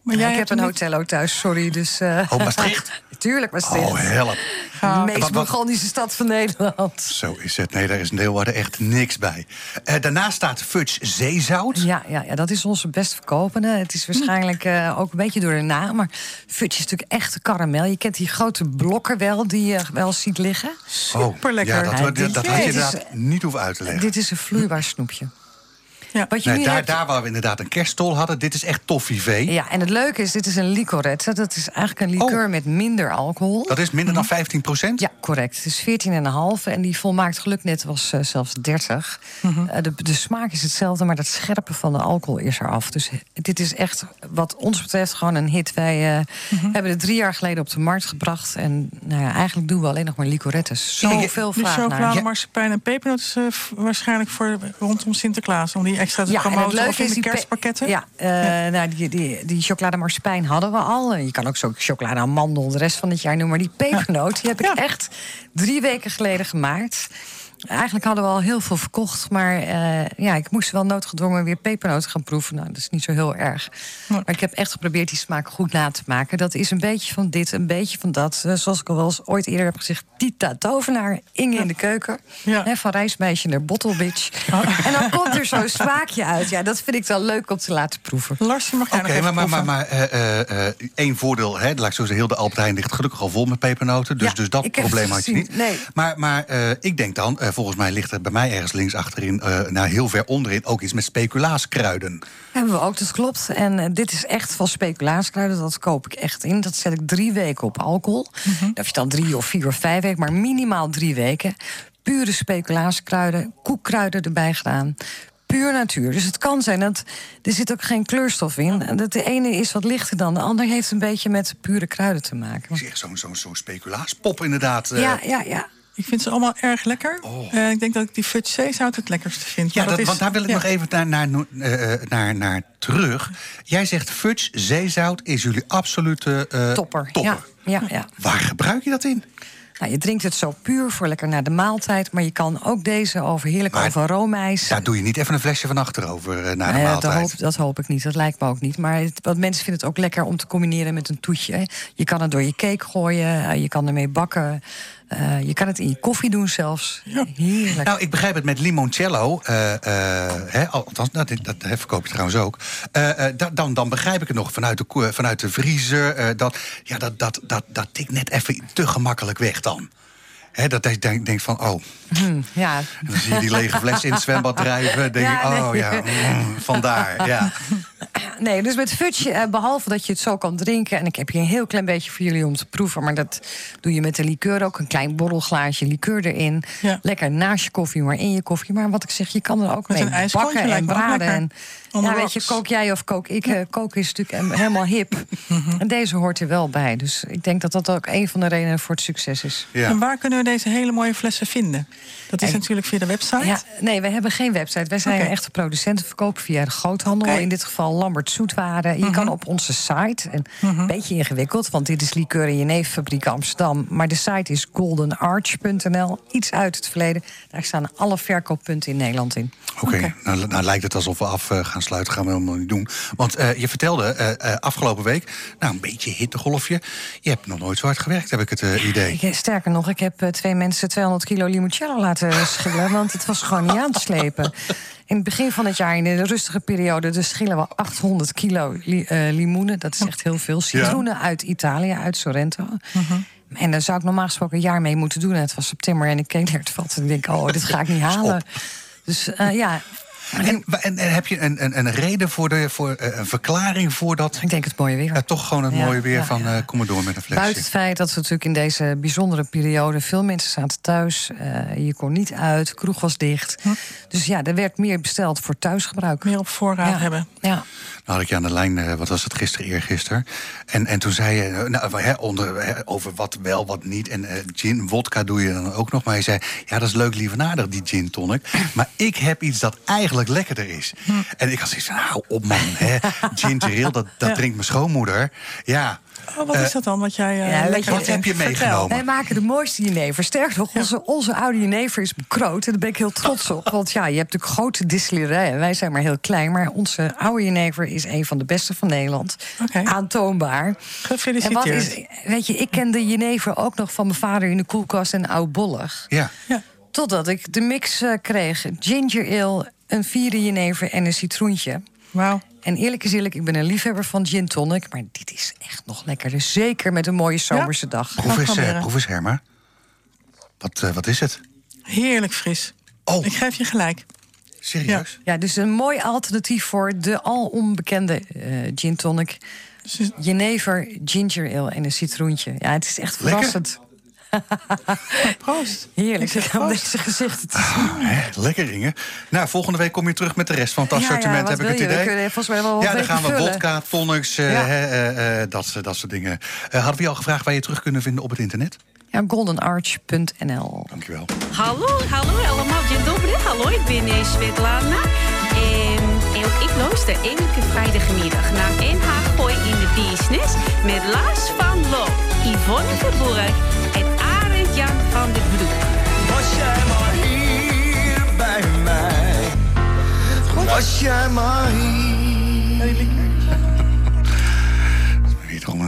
Ja. Maar jij ik heb een niet- hotel ook thuis, sorry. Dus, eh, Oh, Maastricht? Tuurlijk, Maastricht. Oh, help. de meest Wat- stad van Nederland. Zo is het. Nee, daar is Leeuwarden echt niks bij. Eh, daarnaast staat Fudge zeezout. Ja, ja, ja, dat is onze best verkopende. Het is waarschijnlijk eh, ook een beetje door de naam. Maar fudge is natuurlijk echt karamel. Je kent die grote blokken wel, die je wel ziet liggen. Superlekker. Ja, dat, Ja, dat, dat had je inderdaad niet hoeven uit te leggen. Dit is een vloeibaar snoepje. Ja. Wat je Nee, nu daar, hebt- daar waar we inderdaad een kerststol hadden, dit is echt toffee Ja, en het leuke is, dit is een licorette. Dat is eigenlijk een liqueur Oh. met minder alcohol. Dat is minder dan 15 procent? Ja, correct. Het is 14,5 en die volmaakt geluk net was eh, zelfs 30. Eh, de, de smaak is hetzelfde, maar dat scherpe van de alcohol is eraf. Dus dit is echt, wat ons betreft, gewoon een hit. Wij eh, hebben het drie jaar geleden op de markt gebracht. En nou ja, eigenlijk doen we alleen nog maar licorettes. Zoveel vraag naar. chocolade, Ja. marsepein en eh, v- waarschijnlijk voor rondom Sinterklaas. Om die extra te Ja, en het Of in de kerstpakketten. Ja, eh, Nou, die, die, die hadden we al. Je kan ook zo chocolade amandel de rest van het jaar noemen. Maar die pepernoot, die heb ik Ja. echt drie weken geleden gemaakt. Eigenlijk hadden we al heel veel verkocht. Maar eh, ja, ik moest wel noodgedwongen weer pepernoot gaan proeven. Nou, dat is niet zo heel erg. Maar ik heb echt geprobeerd die smaak goed na te maken. Dat is een beetje van dit, een beetje van dat. Eh, zoals ik al wel eens ooit eerder heb gezegd. Tita Tovenaar, Inge in de keuken. Ja. Hè, van reismeisje naar bottlebitch. En dan komt er zo'n smaakje uit. Ja, dat vind ik dan leuk om te laten proeven. Lars, je mag jij Oké, nog even maar, maar, maar, maar eh, eh, eh, één voordeel, hè, laat ik zo zeggen, heel de Albert Heijn ligt gelukkig al vol met pepernoten. Dus, Ja, dus dat probleem had je niet. Nee. Maar, maar eh, ik denk dan, eh, volgens mij ligt er bij mij ergens links achterin, eh nou heel ver onderin, ook iets met speculaaskruiden. Hebben we ook, dat klopt. En eh, dit is echt van speculaaskruiden. Dat koop ik echt in. Dat zet ik drie weken op alcohol. Of je dan drie of vier of vijf weken, maar minimaal drie weken. Pure speculaaskruiden, koekkruiden erbij gedaan. Puur natuur. Dus het kan zijn dat er zit ook geen kleurstof in. En dat de ene is wat lichter dan de ander. Heeft een beetje met pure kruiden te maken. Ik zie echt zo'n zo'n zo'n speculaaspop inderdaad. Ja, ja, ja. Ik vind ze allemaal erg lekker. Eh, ik denk dat ik die fudge zeezout het lekkerste vind. Ja, dat, is- want daar wil ik ja. nog even naar, naar, eh, eh, naar, naar terug. Jij zegt fudge, zeezout is jullie absolute eh, Topper. topper. Ja, ja, ja. Waar gebruik je dat in? Nou, je drinkt het zo puur voor lekker naar de maaltijd. Maar je kan ook deze over heerlijk Maar over roomijs. Daar doe je niet even een flesje van achterover eh, naar de Nee, dat, maaltijd. hoop, dat hoop ik niet. Dat lijkt me ook niet. Maar het, want mensen vinden het ook lekker om te combineren met een toetje. Je kan het door je cake gooien. je kan ermee bakken. Eh, je kan het in je koffie doen zelfs. Heerlijk. Nou, ik begrijp het met limoncello. eh, eh, hè, althans, nou, dat hè, verkoop je trouwens ook. Da- dan, dan begrijp ik het nog vanuit de, vanuit de vriezer. dat, ja, dat, dat, dat, dat tikt net even te gemakkelijk weg dan. Hè, dat je denkt denkt van, oh, ja. en dan zie je die lege fles in het zwembad drijven. denk Ja, je, nee. oh ja, mm, vandaar. Ja. Nee, dus met fudge, eh, behalve dat je het zo kan drinken... en ik heb hier een heel klein beetje voor jullie om te proeven... maar dat doe je met de liqueur ook. Een klein borrelglaasje liqueur erin. Ja. Lekker naast je koffie, maar in je koffie. Maar wat ik zeg, je kan er ook Met mee bakken en braden. En, ja, weet je, kook jij of kook ik. Eh, koken is natuurlijk helemaal hip. En deze hoort er wel bij. Dus ik denk dat dat ook een van de redenen voor het succes is. Ja. En waar kunnen we deze hele mooie flessen vinden? Dat is En- natuurlijk via de website. Ja, nee, we hebben geen website. Wij zijn echte producenten, verkopen via de groothandel. In dit geval Lambert Zoetwaren. Je kan op onze site, en een beetje ingewikkeld... want dit is Liqueur en Jeneverfabriek Amsterdam. Maar de site is goldenarch.nl. Iets uit het verleden. Daar staan alle verkooppunten in Nederland in. Oké, nou, nou lijkt het alsof we af eh, gaan sluiten. Gaan we helemaal niet doen. Want eh, je vertelde eh, eh, afgelopen week, nou een beetje hittegolfje. Je hebt nog nooit zo hard gewerkt, heb ik het idee. Ik, sterker nog, ik heb eh, twee mensen 200 kilo limoncello laten schillen... want het was gewoon niet aan te slepen. In het begin van het jaar, in de rustige periode... dus schillen we 800 kilo li- eh, limoenen. Dat is echt heel veel. Citroenen uit Italië, uit Sorrento. En daar zou ik normaal gesproken een jaar mee moeten doen. En het was september en ik keek naar het vat en ik denk... oh, dit ga ik niet halen. Dus eh, ja, En, en, en heb je een, een, een reden voor, de, voor eh, een verklaring voor dat? ik denk het mooie weer. Ja, toch gewoon het Ja, mooie weer ja, van eh, kom maar door met een flesje. Buiten het feit dat we natuurlijk in deze bijzondere periode... veel mensen zaten thuis, eh, je kon niet uit, kroeg was dicht. Dus ja, er werd meer besteld voor thuisgebruik. Meer op voorraad ja. hebben. Ja. Nou had ik je aan de lijn, eh, wat was het gisteren, eergisteren. En, en toen zei je, eh, nou, hè, onder, over wat wel, wat niet. En eh, gin, wodka doe je dan ook nog. Maar je zei, ja, dat is leuk, lievenaardig, die gin tonic. Maar ik heb iets dat eigenlijk lekkerder is. En ik had zoiets van, hou op man, hè. Ginger ale, dat, dat drinkt mijn schoonmoeder. Ja, Oh, wat is dat dan? Wat jij. eh, Ja, lekker Wat heb je meegenomen? Wij maken de mooiste jenever. Sterker nog, onze, onze oude jenever is bekroot. En daar ben ik heel trots op. Want ja, je hebt natuurlijk grote distillerijen. Wij zijn maar heel klein. Maar onze oude jenever is een van de beste van Nederland. Oké. Aantoonbaar. En wat Gefeliciteerd. is, weet je, ik ken de jenever ook nog van mijn vader in de koelkast en oudbollig. Ja. Ja. Totdat ik de mix eh, kreeg. Ginger ale, een vierde jenever en een citroentje. Wauw. En eerlijk is eerlijk, ik ben een liefhebber van gin tonic. Maar dit is echt nog lekker. Dus zeker met een mooie zomerse dag. Proef eens, eh, proberen. proef eens, Herma. Wat, eh, wat is het? Heerlijk fris. Oh, Ik geef je gelijk. serieus? Ja, dus een mooi alternatief voor de al onbekende eh, gin tonic. Jenever, ginger ale en een citroentje. Ja, het is echt Lekker. proost. Heerlijk Ik zeg om deze gezichten te Ah, hè, lekker Inge. Nou, volgende week kom je terug met de rest van het assortiment, heb ik het idee. kunnen volgens mij wel ja, dan gaan we vodka, tonics, eh, Ja. eh, eh, dat, dat soort dingen. Eh, hadden we je al gevraagd waar je terug kunnen vinden op het internet? Ja, goldenarch.nl. Dankjewel. Hallo, hallo allemaal. Dzień dobry. Hallo, ik ben eh, Svetlana. En, en ook ik luister elke vrijdagmiddag naar NH Gooi in de Business... met Lars van Lo, Yvonne Verburg en Arend Jan van de Broek. Was jij maar hier bij mij. Was jij maar hier.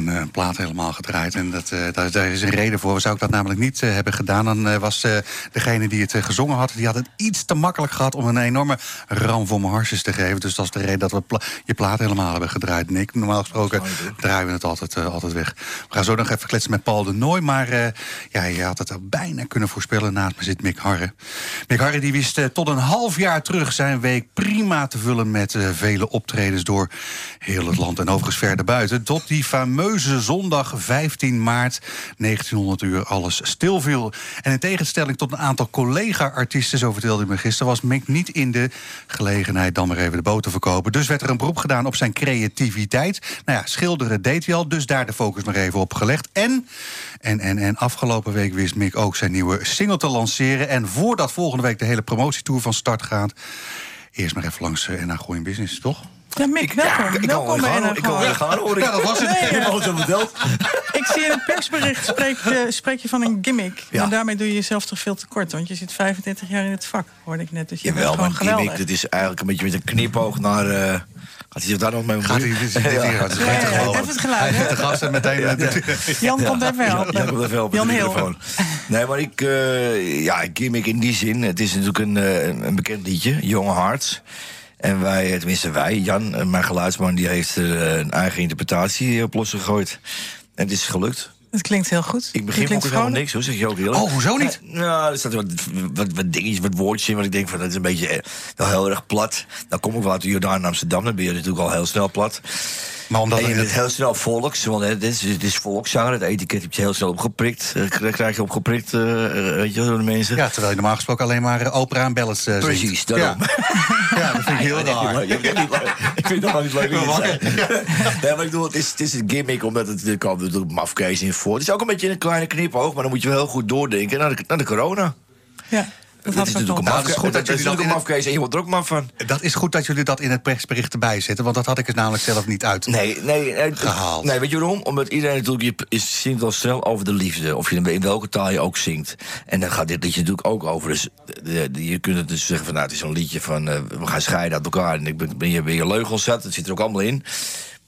Een eh, plaat helemaal gedraaid. En dat, eh, daar, daar is een reden voor. Zou ik dat namelijk niet eh, hebben gedaan, dan was degene die het gezongen had... die had het iets te makkelijk gehad om een enorme ram voor mijn harsjes te geven. Dus dat is de reden dat we pla- je plaat helemaal hebben gedraaid. Nick, normaal gesproken draaien we het altijd, altijd weg. We gaan zo nog even kletsen met Paul de Nooy. Maar ja, je had het al bijna kunnen voorspellen. Naast me zit Mick Harre. Mick Harre die wist tot een half jaar terug zijn week prima te vullen... met vele optredens door heel het land en overigens verder buiten. Tot die fameuze zondag 15 maart 1900 uur alles stilviel. En in tegenstelling tot een aantal collega-artiesten, zo vertelde hij me gisteren... was Mick niet in de gelegenheid dan maar even de boot te verkopen. Dus werd er een beroep gedaan op zijn creativiteit. Nou ja, schilderen deed hij al, dus daar de focus maar even op gelegd. En, en, en, en afgelopen week wist Mick ook zijn nieuwe single te lanceren. En voordat volgende week de hele promotietour van start gaat... eerst maar even langs uh, NH Gooi in Business, toch? Ja, Mick, welkom. ik kan welkom wel bij NH ik kan gaan hoor. Ja, dat was het. Nee, alles zo verteld. Ik zie in het persbericht spreek je, spreek je van een gimmick. Ja. Maar daarmee doe je jezelf toch veel te kort. Want je zit 25 jaar in het vak, hoorde ik net. Dus je Jawel, bent maar gewoon gimmick, dit is eigenlijk een beetje met een knipoog naar... eh gaat hij zich daar nog mee Gaat hij dit, hier? Ja, even het geluid, hè? De gast en meteen... met- Jan komt even helpen. Jan komt even helpen Jan de Heel. microfoon. Nee, maar ik... eh ja, gimmick in die zin. Het is natuurlijk een, eh, een bekend liedje. Jonge Hearts. En wij, tenminste wij, Jan, eh, mijn geluidsman... die heeft er een eigen interpretatie op losgegooid. En het is gelukt. Het klinkt heel goed. Ik begin Het ook klinkt helemaal niks, hoor, zeg je ook eerlijk. Oh, hoezo niet? Ja, er staat wat, wat, wat dingetjes, wat woordjes in... wat ik denk van, dat is een beetje eh, wel heel erg plat. Dan kom ik wel uit de Jordaan Amsterdam... dan ben je natuurlijk al heel snel plat. Maar omdat En je het- bent heel snel volks, want het is, het is volkszanger. Het etiket heb je heel snel opgeprikt. Eh, krijg- je opgeprikt, eh, weet je door de mensen. Ja, terwijl je normaal gesproken alleen maar opera en ballads. Precies, daarom. Ja. ja, dat vind ik heel Ja, raar. dat vind ik niet leuk. Ik vind dat wel niet leuk. Nee, maar ik bedoel, het is, het is een gimmick, omdat het, er komt natuurlijk mafkees in voor. Het is ook een beetje een kleine knipoog, maar dan moet je wel heel goed doordenken naar de, naar de corona. Ja, dat Het is natuurlijk een het is goed dat Het jullie dat natuurlijk een in mafkees en je wordt er ook maf van. Dat is goed dat jullie dat in het persbericht erbij zetten, want dat had ik er namelijk zelf niet uit. Nee, nee, nee, Gehaald. nee, weet je waarom? Omdat iedereen natuurlijk je is, zingt al snel over de liefde. Of je in in welke taal je ook zingt. En dan gaat dit liedje natuurlijk ook over. Dus de- de- je kunt het dus zeggen van nou, het is een liedje van eh, we gaan scheiden uit elkaar. En ik ben, ben je, ben je leugels zat, dat zit er ook allemaal in.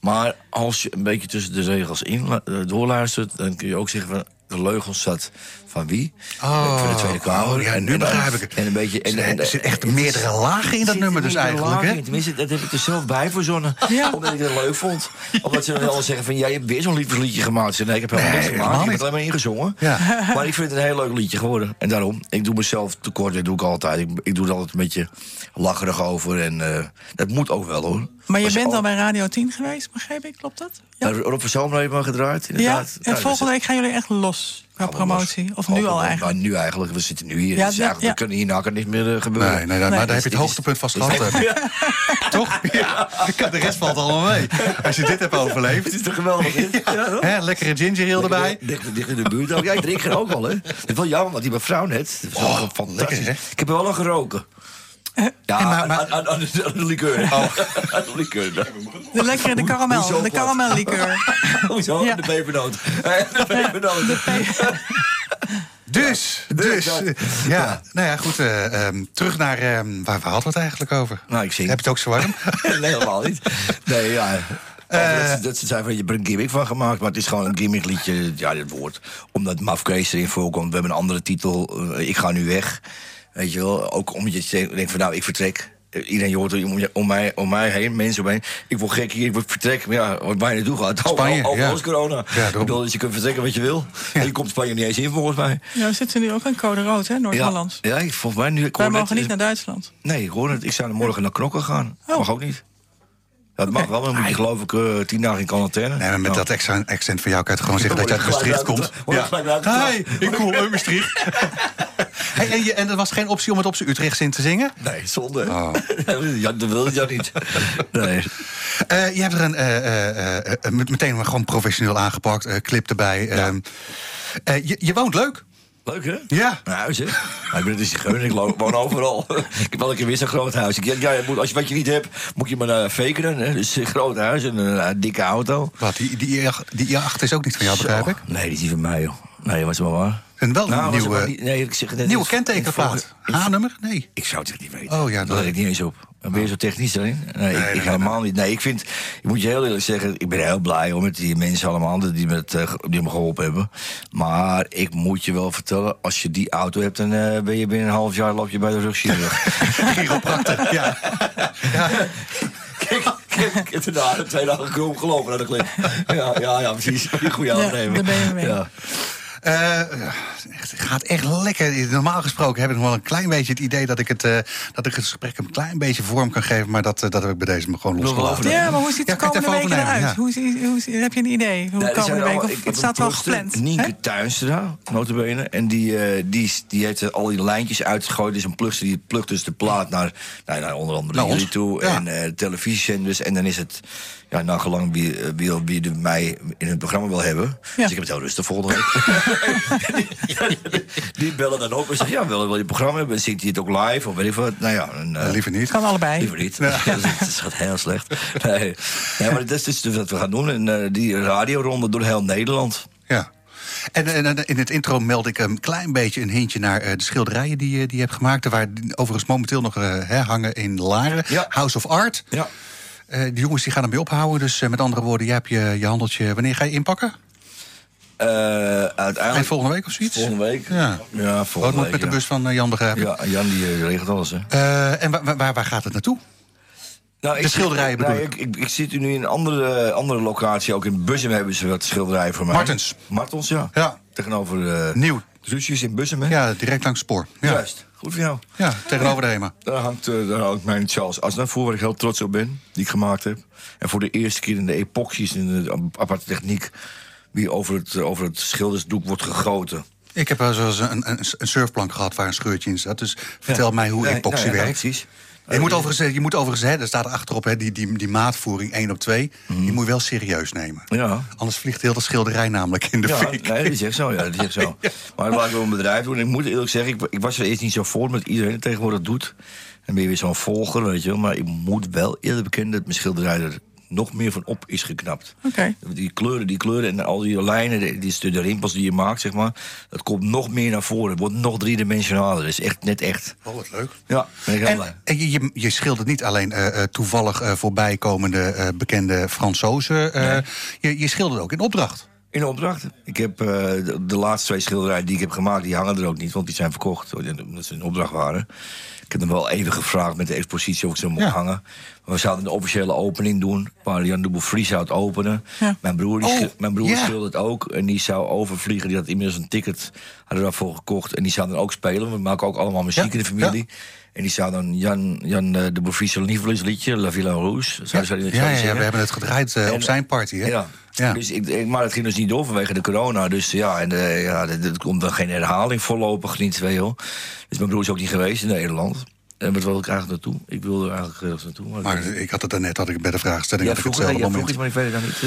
Maar als je een beetje tussen de regels in eh, doorluistert, dan kun je ook zeggen van de leugels zat van wie? Oh, van de Tweede Kamer. oh, ja, nu begrijp ik het. En een beetje. En, Er zitten echt meerdere lagen in dat zit nummer er dus eigenlijk, hè? in. Tenminste, dat heb ik er zelf bij verzonnen. Ja. Omdat ik het leuk vond. Omdat ze dan wel zeggen van... jij hebt weer zo'n liefdesliedje gemaakt. Nee, ik heb helemaal Nee, niks gemaakt. Ik heb het alleen maar ingezongen. Ja. Maar ik vind het een heel leuk liedje geworden. En daarom, ik doe mezelf tekort. Dat doe ik altijd. Ik, ik doe er altijd een beetje lacherig over. En eh, dat moet ook wel, hoor. Maar je bent al- al bij Radio 10 geweest, begreep ik? Klopt dat? Ja. Nou, Rob van Zomer heeft me gedraaid, Ja, inderdaad. en volgende week gaan jullie echt los qua promotie. Of nu al eigenlijk? Nou, nu eigenlijk. We zitten nu hier. Ja, dus ja, eigenlijk ja. we kunnen hierna kan niks meer eh, gebeuren. Nee, nee, maar Nee, daar heb je het hoogtepunt vast gehad. eh. Toch? Ja. De rest valt allemaal mee. Als je dit hebt overleefd. Het is toch geweldig? Ja? Hè, lekkere ginger ale erbij. Dicht, dicht in de buurt ook. Ja, ik drink er ook wel, hè. Het is wel jammer, want die mevrouw net... Oh, fantastisch. lekker, hè? Ik heb er wel al geroken. Ja, en maar- aan- maar- aan, aan, aan de, aan de liqueur. Oh. aan de liqueur. De lekkere, de karamel. hoezo De wat? karamellikeur. Hoezo? Ja. De pepernoot. De pepernoot. Dus, dus. eh, ja, nou ja, goed. eh, ehm, terug naar. ehm, waar, waar hadden we het eigenlijk over? Nou, ik zing. Heb je het ook zo warm? nee, helemaal niet. Nee, ja. Eh. dat, ze- dat zei van, je hebt er een gimmick van gemaakt, maar het is gewoon een gimmick liedje. Ja, dit woord. Omdat Mafkees erin voorkomt. We hebben een andere titel. eh, ik ga nu weg. Weet je wel. Ook omdat je denkt van, nou, ik vertrek. Eh, Iedereen je hoort om, mij, om mij heen, mensen om mij heen. Ik word gek hier, ik word vertrek. Maar ja, waar je naartoe gaat. Spanje, Overal ja. is corona. Ja, ik bedoel, dus je kunt vertrekken wat je wil. En je komt Spanje niet eens in, volgens mij. Ja, we zitten nu ook in code rood, hè, Ja, Noord-Holland. ja, ik- volgens mij nu. Ik Wij mogen net- niet naar Duitsland. Nee, ik hoor het. Ik zou morgen naar Knokken gaan. Oh. Mag ook niet. Ja, dat mag wel, maar dan moet je geloof ik eh, tien dagen in quarantaine. Nee, maar met Ja. dat extra accent van jou kan je het gewoon zeggen dat je uit Maastricht komt. uit- word ik kom uit Maastricht. hey, en, je, en er was geen optie om het op zijn Utrechts in te zingen? Nee, zonde. Oh. ja, dat wil je ja niet. Nee. Eh, je hebt er een, eh, eh, eh, eh, met- meteen maar gewoon professioneel aangepakt. eh, clip erbij. ehm. Eh, je, je woont leuk. Leuk, hè? Ja. Mijn huis, hè? Maar ik ben een zigeuner, ik woon overal. ik heb wel een keer weer zo'n groot huis. Ik, ja, moet, als je wat je niet hebt, moet je maar uh, fakeren. Hè? Dus een groot huis en een eh, dikke auto. Wat, die, die, I8 die I8 is ook niet van jou, begrijp ik? Nee, die is niet van mij, joh. Nee, was wel waar. En wel een Nou, het nieuwe, nee, ik zeg nieuwe kentekenplaat. H-nummer? Nee. Ik zou het echt niet weten. Oh, ja, dat let ik niet eens op. Dan ben je zo technisch erin? Nee, ik, nee, ik nee, helemaal niet. Nee, ik vind, ik moet je heel eerlijk zeggen, ik ben heel blij hoor, met die mensen allemaal die, met, eh, die me geholpen hebben. Maar ik moet je wel vertellen, als je die auto hebt, dan eh, ben je binnen een half jaar loop je bij de rugchirurg. Chiropractor, ja. ja. kijk, kijk, ik heb daarna twee dagen krom gelopen naar de. Ja, ja, ja, precies. Goede Ja, aannemer. daar ben je mee. Ja. Eh, het gaat echt lekker. Normaal gesproken heb ik nog wel een klein beetje het idee dat ik het, eh, dat ik het gesprek een klein beetje vorm kan geven. Maar dat, eh, dat heb ik bij deze me gewoon losgelaten. Ja, maar hoe ziet de Ja, komende overnemen, eruit? ja. Hoe, zie- hoe, zie- heb je een idee? Hoe zijn komende week? Of het staat wel gepland? Nienke Tuinstra, notabene. En die, eh, die, die heeft al die lijntjes uitgegooid. Is een plugster die plukt dus de plaat naar, nou, naar onder andere Naar jullie toe. ja. En televisiezenders. En dan is het, ja, nou gelang wie, eh, wie, wie de mij in het programma wil hebben. Dus ik heb het heel rustig volgende week. Ja, die, die bellen dan op en zeggen, ja, wil, wil je het programma hebben? Zingt hij het ook live? Of weet ik wat? Nou ja, en, eh, liever niet. Kan allebei. Liever niet. is gaat heel slecht. Nee. Ja, maar dat is dus wat we gaan doen. En eh, die radioronde door heel Nederland. Ja. En, en, en in het intro meld ik een klein beetje een hintje naar eh, de schilderijen die, je- die je hebt gemaakt. Waar die overigens momenteel nog eh, hè, hangen in Laren. Ja. House of Art. Ja. Eh, die jongens die gaan ermee ophouden. Dus eh, met andere woorden, jij hebt je, je handeltje. Wanneer ga je inpakken? Eh, uiteindelijk... Eind volgende week of zoiets? Volgende week? Ja. Ja, Wat volgende moet week. met de bus van Jan begrijp ik? Ja, Jan die regelt alles, hè. En wa- wa- waar, waar gaat het naartoe? Nou, De schilderijen bedoel nou, ik. Ik, ik zit nu in een andere, andere locatie. Ook in Bussum hebben ze wat schilderijen voor mij. Martens. Martens, ja. Ja. Tegenover uh, Nieuw. Ruusjes in Bussum, hè? Ja, direct langs het spoor. Ja, Juist. Goed voor jou. ja tegenover de HEMA. Daar hangt, eh, daar hangt mijn Charles Asna voor, waar ik heel trots op ben. Die ik gemaakt heb. En voor de eerste keer in de epoxies, in de aparte techniek... wie over het, over het schildersdoek wordt gegoten. Ik heb wel zoals een, een, een surfplank gehad waar een scheurtje in zat. Dus vertel mij hoe epoxy nou ja, werkt. precies. Je moet overigens, je moet overigens hè, er staat achterop hè, die, die, die maatvoering 1 op 2. Die moet je wel serieus nemen. Mhm. Ja. Anders vliegt heel de schilderij namelijk in de Ja, fik. nee, dat is echt zo. Ja, dat is zo. Maar dat ik wel een bedrijf doen. En ik moet eerlijk zeggen, ik, ik was er eerst niet zo voor met iedereen tegenwoordig doet. En ben je weer zo'n volger, weet je wel. Maar ik moet wel eerlijk bekennen dat mijn schilderij er nog meer van op is geknapt. Oké. Die kleuren, die kleuren en al die lijnen, die, die, de rimpels die je maakt, zeg maar. Dat komt nog meer naar voren. Het wordt nog driedimensionaler. Dat is echt net echt. Oh, wat leuk. Ja, ben ik heel blij. En, en je, je, je schildert niet alleen eh, eh, toevallig eh, voorbijkomende eh, bekende Fransozen. eh, je, je schildert ook in opdracht. In opdracht. Ik heb eh, de, de laatste twee schilderijen die ik heb gemaakt, die hangen er ook niet, want die zijn verkocht. Omdat ze in opdracht waren. Ik heb hem wel even gevraagd met de expositie of ik ze mocht Ja. hangen. Maar we zouden een officiële opening doen, waar Jan Dubbel Vries zou het openen. Ja. Mijn broer, die Oh, mijn broer ja. schildert ook. En die zou overvliegen. Die had inmiddels een ticket hadden daarvoor gekocht. En die zou dan ook spelen. We maken ook allemaal muziek Ja, in de familie. En die zou dan Jan, Jan eh, de zijn lievelingsliedje, La Villa Rouge. Zou, Ja, ja, ja, zeggen? we hebben het gedraaid eh, En- op zijn party. Hè? Ja. Ja. Dus ik, maar het ging dus niet door vanwege de corona. Dus ja, en eh, ja, er komt dan geen herhaling voorlopig niet, weet je wel. Dus mijn broer is ook niet geweest in Nederland. En wat wil ik eigenlijk naartoe? Ik wilde er eigenlijk ergens naartoe. Maar, Maar ik had het daarnet had ik bij de vraagstelling. ja, had ik ja, iets, maar ik weet het niet.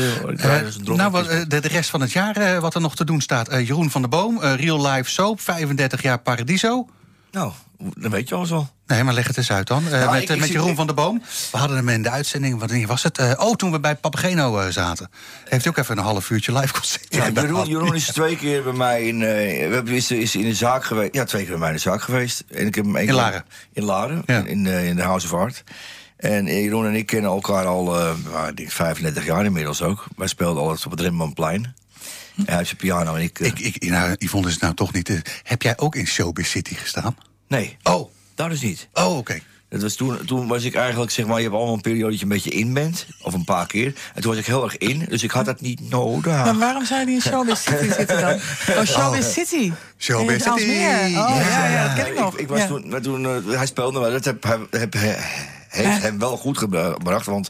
dronken nou, wat, de, de rest van het jaar, wat er nog te doen staat. Jeroen van der Boom, Real Life Soap, 35 jaar Paradiso. nou, Dan weet je alles al. Nee, maar leg het eens uit dan. Uh, Nou, met, ik- eh, ik met Jeroen ik- van der Boom. We hadden hem in de uitzending. Wanneer was het? Eh, oh, toen we bij Papageno eh, zaten. Heeft hij ook even een half uurtje live concert Ja. Jeroen, Jeroen is twee keer bij mij in, eh, we hebben- is, is in de zaak geweest. Ja, twee keer bij mij in de zaak geweest. En ik heb hem één In Laren? In Laren, Ja. in, eh, in de House of Art. En eh, Jeroen en ik kennen elkaar al, eh, ik denk 35 jaar inmiddels ook. Wij speelden altijd op het Rembrandtplein. Hij heeft zijn piano en ik... eh, Ik, ik, nou, Yvonne is het nou toch niet. eh, heb jij ook in Showbiz City gestaan? Nee, Oh, dat is niet. oh oké. Dat was toen, toen was ik eigenlijk, zeg maar, je hebt allemaal een periode dat je een beetje in bent. Of een paar keer. En toen was ik heel erg in, dus ik had dat niet nodig. Maar waarom zou je niet in Showbiz City zitten dan? Oh, Showbiz City. Showbiz. City. Oh, ja, Ja, ja, dat ken ik nog. Ik, was Ja. toen, maar toen eh, hij speelde, maar dat heb, heb, heb- heeft hem wel goed gebracht. Want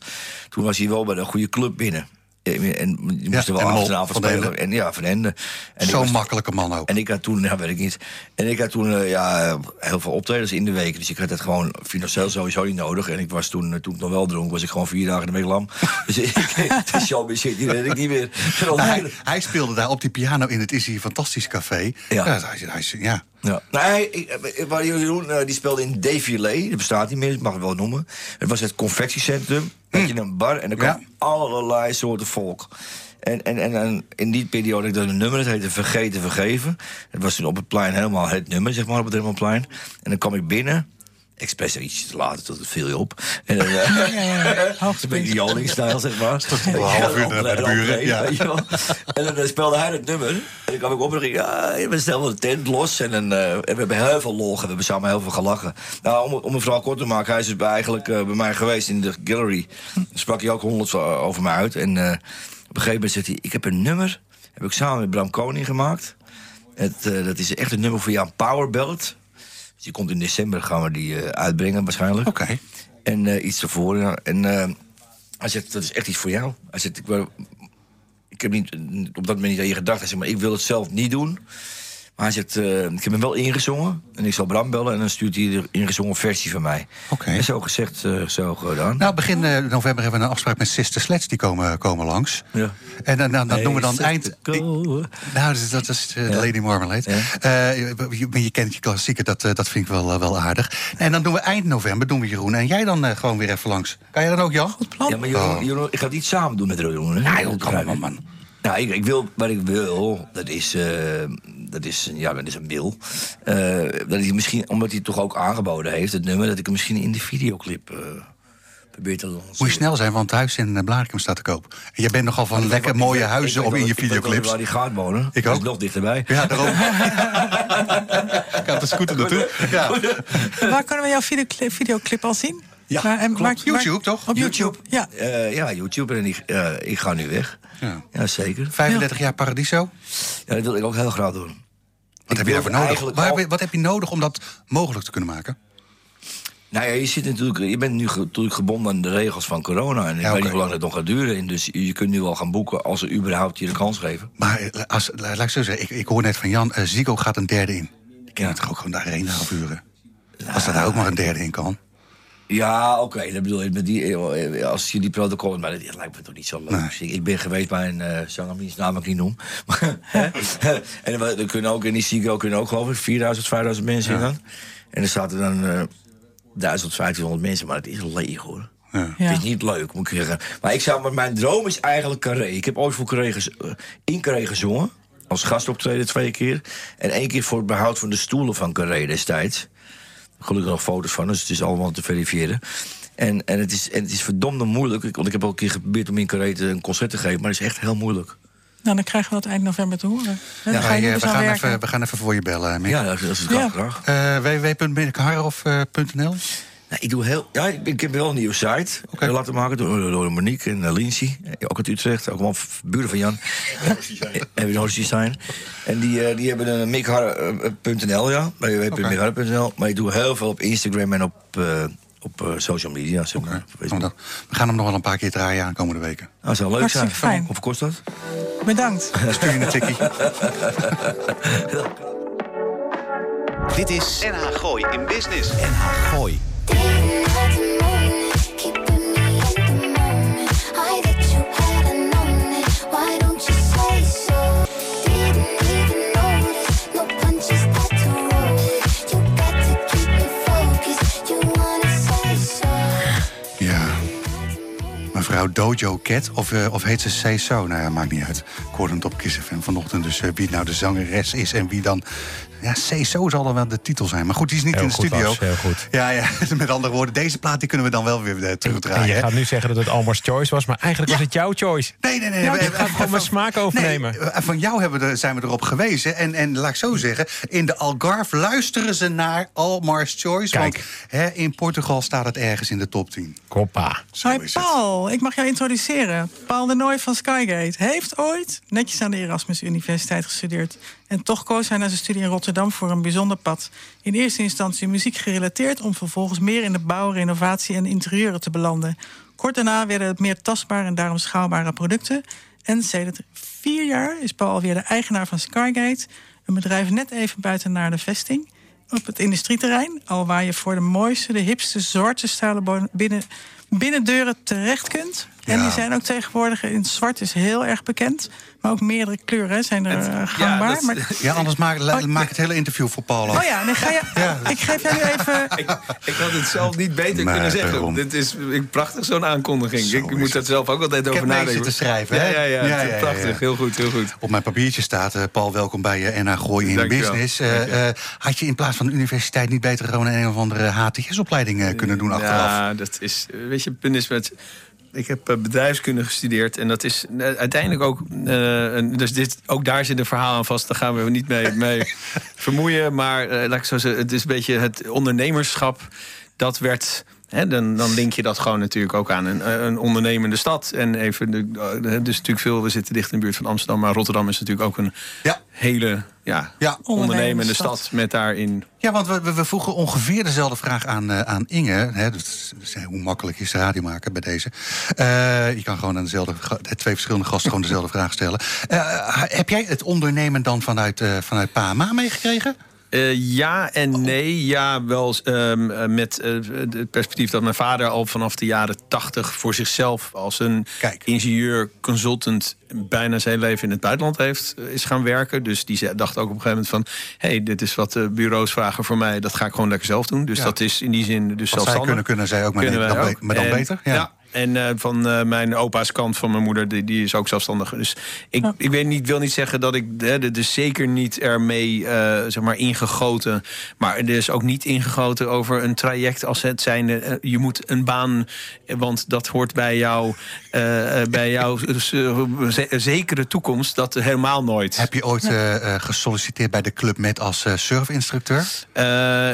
toen was hij wel bij een goede club binnen. En je moest er wel achteraan de spelen. En ja, van Ende. Zo'n makkelijke man ook. En ik had toen, ja, weet ik niet. En ik had toen eh, ja, heel veel optredens in de week. Dus ik had het gewoon financieel sowieso niet nodig. En ik was toen, eh, toen ik nog wel dronk, was ik gewoon vier dagen in de week lam. dus ik, de die weet ik niet meer. hij, hij speelde daar op die piano in het Is hier Fantastisch Café. Ja. hij, hij, ja. Ja. Nee, ik, eh, waar Jeroen eh, die speelde in Défilé. Dat bestaat niet meer, ik mag het wel noemen. Het was het confectiecentrum. Had je een bar en er kwam Ja. allerlei soorten volk. En, en, en, en in die periode had ik dan een nummer, het heette Vergeten Vergeven. Het was toen op het plein helemaal het nummer, zeg maar, op het Remmelplein. En dan kwam ik binnen. Expres iets te later, tot het viel je op. En dan, eh, Ja, ja, ja. Joling-stijl, zeg maar. een half uur bij de buren, ja. En dan speelde hij het nummer. En dan kwam ik op en ging ja, we stelden de tent los. En, dan, eh, en we hebben heel veel lol. We hebben samen heel veel gelachen. Nou, om, om een verhaal kort te maken. Hij is dus bij- eigenlijk eh, bij mij geweest in de gallery. Dan sprak hij ook honderd over me uit. En op een gegeven moment zegt hij, ik heb een nummer. Heb ik samen met Bram Koning gemaakt. Het, dat is echt een nummer voor jou, een power ballad. Dus die komt in december, gaan we die eh, uitbrengen waarschijnlijk. Oké. En eh, iets ervoor. ja. En eh, hij zegt, dat is echt iets voor jou. Hij zegt, ik, wil- ik heb niet, op dat moment niet aan je gedacht. Hij zegt, maar ik wil het zelf niet doen. Maar hij zegt, eh, ik heb hem wel ingezongen. En ik zal Bram bellen en dan stuurt hij de ingezongen versie van mij. Oké. En zo gezegd, eh, zo gedaan. Nou, begin eh, november hebben we een afspraak met Sister Sledge. Die komen, komen langs. Ja. En dan, dan, dan doen we dan eind... Nou, dat is, dat is Ja. Lady Marmalade. Eh, je, je kent je klassieker, dat, dat vind ik wel, wel aardig. En dan doen we eind november, doen we Jeroen. En jij dan eh, gewoon weer even langs. Kan jij dan ook, Jan? Goed plan. Ja, maar Jeroen, Oh. Jeroen, ik ga het niet samen doen met Jeroen. Hè? Ja, joh, kom maar, man. Nou, ik, ik wil, wat ik wil, dat is, eh, dat is, ja, dat is een wil. Eh, dat hij misschien, omdat hij het toch ook aangeboden heeft, het nummer, dat ik hem misschien in de videoclip eh probeer te lanceren. Moet je snel zijn, want het huis in eh, Blarikum staat te koop. En jij bent nogal van lekker mooie huizen op in je Ik videoclips. waar hij gaat wonen. Ik ook. nog dichterbij. Ja, daarom. ik had de scooter naartoe. Ja. Waar kunnen we jouw videoclip, videoclip al zien? Ja, Waar- en klopt. waar- YouTube, toch? Op YouTube, ja. Eh, ja, YouTube. En ik, eh, ik ga nu weg. Ja. Ja, zeker. 35 jaar Paradiso. Ja, dat wil ik ook heel graag doen. Wat heb je daarvoor nodig? Waar al- wat heb je nodig om dat mogelijk te kunnen maken? Nou ja, je, zit natuurlijk, je bent nu natuurlijk gebonden aan de regels van corona. En ik Ja, weet niet hoe lang het nog gaat duren. En dus je kunt nu wel gaan boeken als ze überhaupt je de kans geven. Maar eh, als, laat ik zo zeggen, ik, ik hoor net van Jan, eh, Zico gaat een derde in. Ik ken het toch ook gewoon daarheen afhuren. Als er daar ook maar een derde in kan. Ja, oké, dat bedoel. Met die, eh, als je die protocollen... Maar dat, lijkt me toch niet zo leuk. Nee. Ik, ben geweest bij een uh, zanger, naam ik niet noem. En er kunnen ook in die Sigo kunnen ook geloof ik 4000, 5000 mensen in dan. En er zaten dan eh 1000, 1500 mensen. Maar het is leeg hoor. Ja. Ja. Het is niet leuk, moet ik zeggen. Maar ik zou, maar mijn droom is eigenlijk Carré. Ik heb ooit voor Carré eh, in Carré gezongen. Als gastoptreden twee keer. En één keer voor het behoud van de stoelen van Carré destijds. Gelukkig nog foto's van, dus het is allemaal te verifiëren. En, en, het, is, en het is verdomde moeilijk. Ik- Want ik heb ook een keer geprobeerd om in Carré te- een concert te geven. Maar het is echt heel moeilijk. Nou, dan krijgen we dat eind november te horen. Ga je eh, dus we, aan gaan even, we gaan even voor je bellen, Mick. Ja, dat, is het Ja. graag. Eh, www.mickharhoff.nl Nou, ik doe heel. Ja, ik, ik heb wel een nieuwe site Oké. laten maken door, door Monique en uh, Lindsay. Eh, Ook uit Utrecht, ook allemaal f- buren van Jan. en Hoostie zijn. En die, eh, die hebben een mickharre.nl, ja. www.mickharre.nl. Maar ik doe heel veel op Instagram en op, eh, op eh, social media. Zeg maar, Doen we gaan hem nog wel een paar keer draaien aankomende weken. Nou, dat zou leuk zijn. Fijn. Hoeveel kost dat? Bedankt. Stuur je een tikkie. Dit is NH Gooi in Business. NH Gooi. Mevrouw Dojo Cat. Of, eh, of heet ze Say So? Nou ja, maakt niet uit. Ik hoorde het op Kiss FM vanochtend. Dus eh, wie nou de zangeres is en wie dan ja, CSO zal dan wel de titel zijn. Maar goed, die is niet in de studio. heel goed. Ja, ja, met andere woorden, deze plaat die kunnen we dan wel weer uh, terugdraaien. En je gaat nu zeggen dat het Almar's Choice was, maar eigenlijk was het jouw choice. Nee, nee, nee. Ja, we, we gaan gewoon mijn smaak overnemen. Nee, van jou hebben we, zijn we erop gewezen. En, en laat ik zo zeggen, in de Algarve luisteren ze naar Almar's Choice. Kijk. Want hè, in Portugal staat het ergens in de top 10. Koppa. Het. Paul, ik mag jou introduceren. Paul de Nooy van Skygate heeft ooit netjes aan de Erasmus Universiteit gestudeerd. En toch koos hij na zijn studie in Rotterdam voor een bijzonder pad. In eerste instantie muziek gerelateerd, om vervolgens meer in de bouw, renovatie en interieuren te belanden. Kort daarna werden het meer tastbare en daarom schaalbare producten. En sedert vier jaar is Paul alweer de eigenaar van Skygate, een bedrijf net even buiten naar de vesting op het industrieterrein. Al waar je voor de mooiste, de hipste, zwarte stalen binnen, binnendeuren terecht kunt. En Ja. die zijn ook tegenwoordig in het zwart is heel erg bekend. Maar ook meerdere kleuren zijn er eh, ja, gangbaar. dat- maar, Ja, anders maak, Oh, maak het hele interview voor Paul af. oh ja, dan ga je, ik geef jou nu even... Ik, ik had het zelf niet beter Nee, kunnen zeggen. daarom. Dit is ik, prachtig, zo'n aankondiging. Zo ik moet daar het. zelf ook altijd Ik over nadenken. zitten schrijven, Ja, hè? ja, ja. Ja, het is ja, ja, prachtig. ja. Heel goed, heel goed. Op mijn papiertje staat, eh, Paul, welkom bij uh, NH Gooi in. Business. Eh, eh, had je in plaats van de universiteit niet beter gewoon een of andere HTS-opleiding eh, kunnen doen achteraf? Ja, dat is. Weet je, het punt is met. Ik heb eh, bedrijfskunde gestudeerd en dat is eh, uiteindelijk ook. een- dus dit, ook daar zit een verhaal aan vast. Daar gaan we niet mee, mee vermoeien. Maar laat ik zo zeggen, het is een beetje het ondernemerschap. Dat werd. Hè, dan, dan link je dat gewoon natuurlijk ook aan een, een ondernemende stad. En even, de, dus natuurlijk veel, we zitten dicht in de buurt van Amsterdam. Maar Rotterdam is natuurlijk ook een Ja. hele ja, Ja. ondernemende stad. stad. Met daarin Ja, want we, we, vroegen ongeveer dezelfde vraag aan, eh, aan Inge. Hè, dus, eh, hoe makkelijk is radio maken bij deze? Eh, je kan gewoon aan dezelfde, ga- twee verschillende gasten gewoon dezelfde vraag stellen. Eh, heb jij het ondernemen dan vanuit, eh vanuit PAMA meegekregen? Eh, ja en nee. Ja, wel ehm, eh, met eh, het perspectief dat mijn vader al vanaf de jaren tachtig voor zichzelf als een Kijk. ingenieur, consultant bijna zijn leven in het buitenland heeft is gaan werken. Dus die dacht ook op een gegeven moment van, hey, dit is wat de bureaus vragen voor mij. Dat ga ik gewoon lekker zelf doen. Dus Ja. dat is in die zin dus Wat zij zelfstandig. kunnen, kunnen zij ook, maar, Kunnen dan, ook. be- maar dan En- beter? Ja. En eh, van eh, mijn opa's kant van mijn moeder, die, die is ook zelfstandig. Dus ik, ik weet niet, wil niet zeggen dat ik hè, er dus zeker niet ermee eh, zeg maar ingegoten. Maar er is ook niet ingegoten over een traject als het zijnde. je moet een baan, want dat hoort bij jou, bij jouw ze- zekere toekomst. Dat helemaal nooit. Heb je ooit eh, eh, gesolliciteerd bij de Club Met als eh, surfinstructeur? Eh,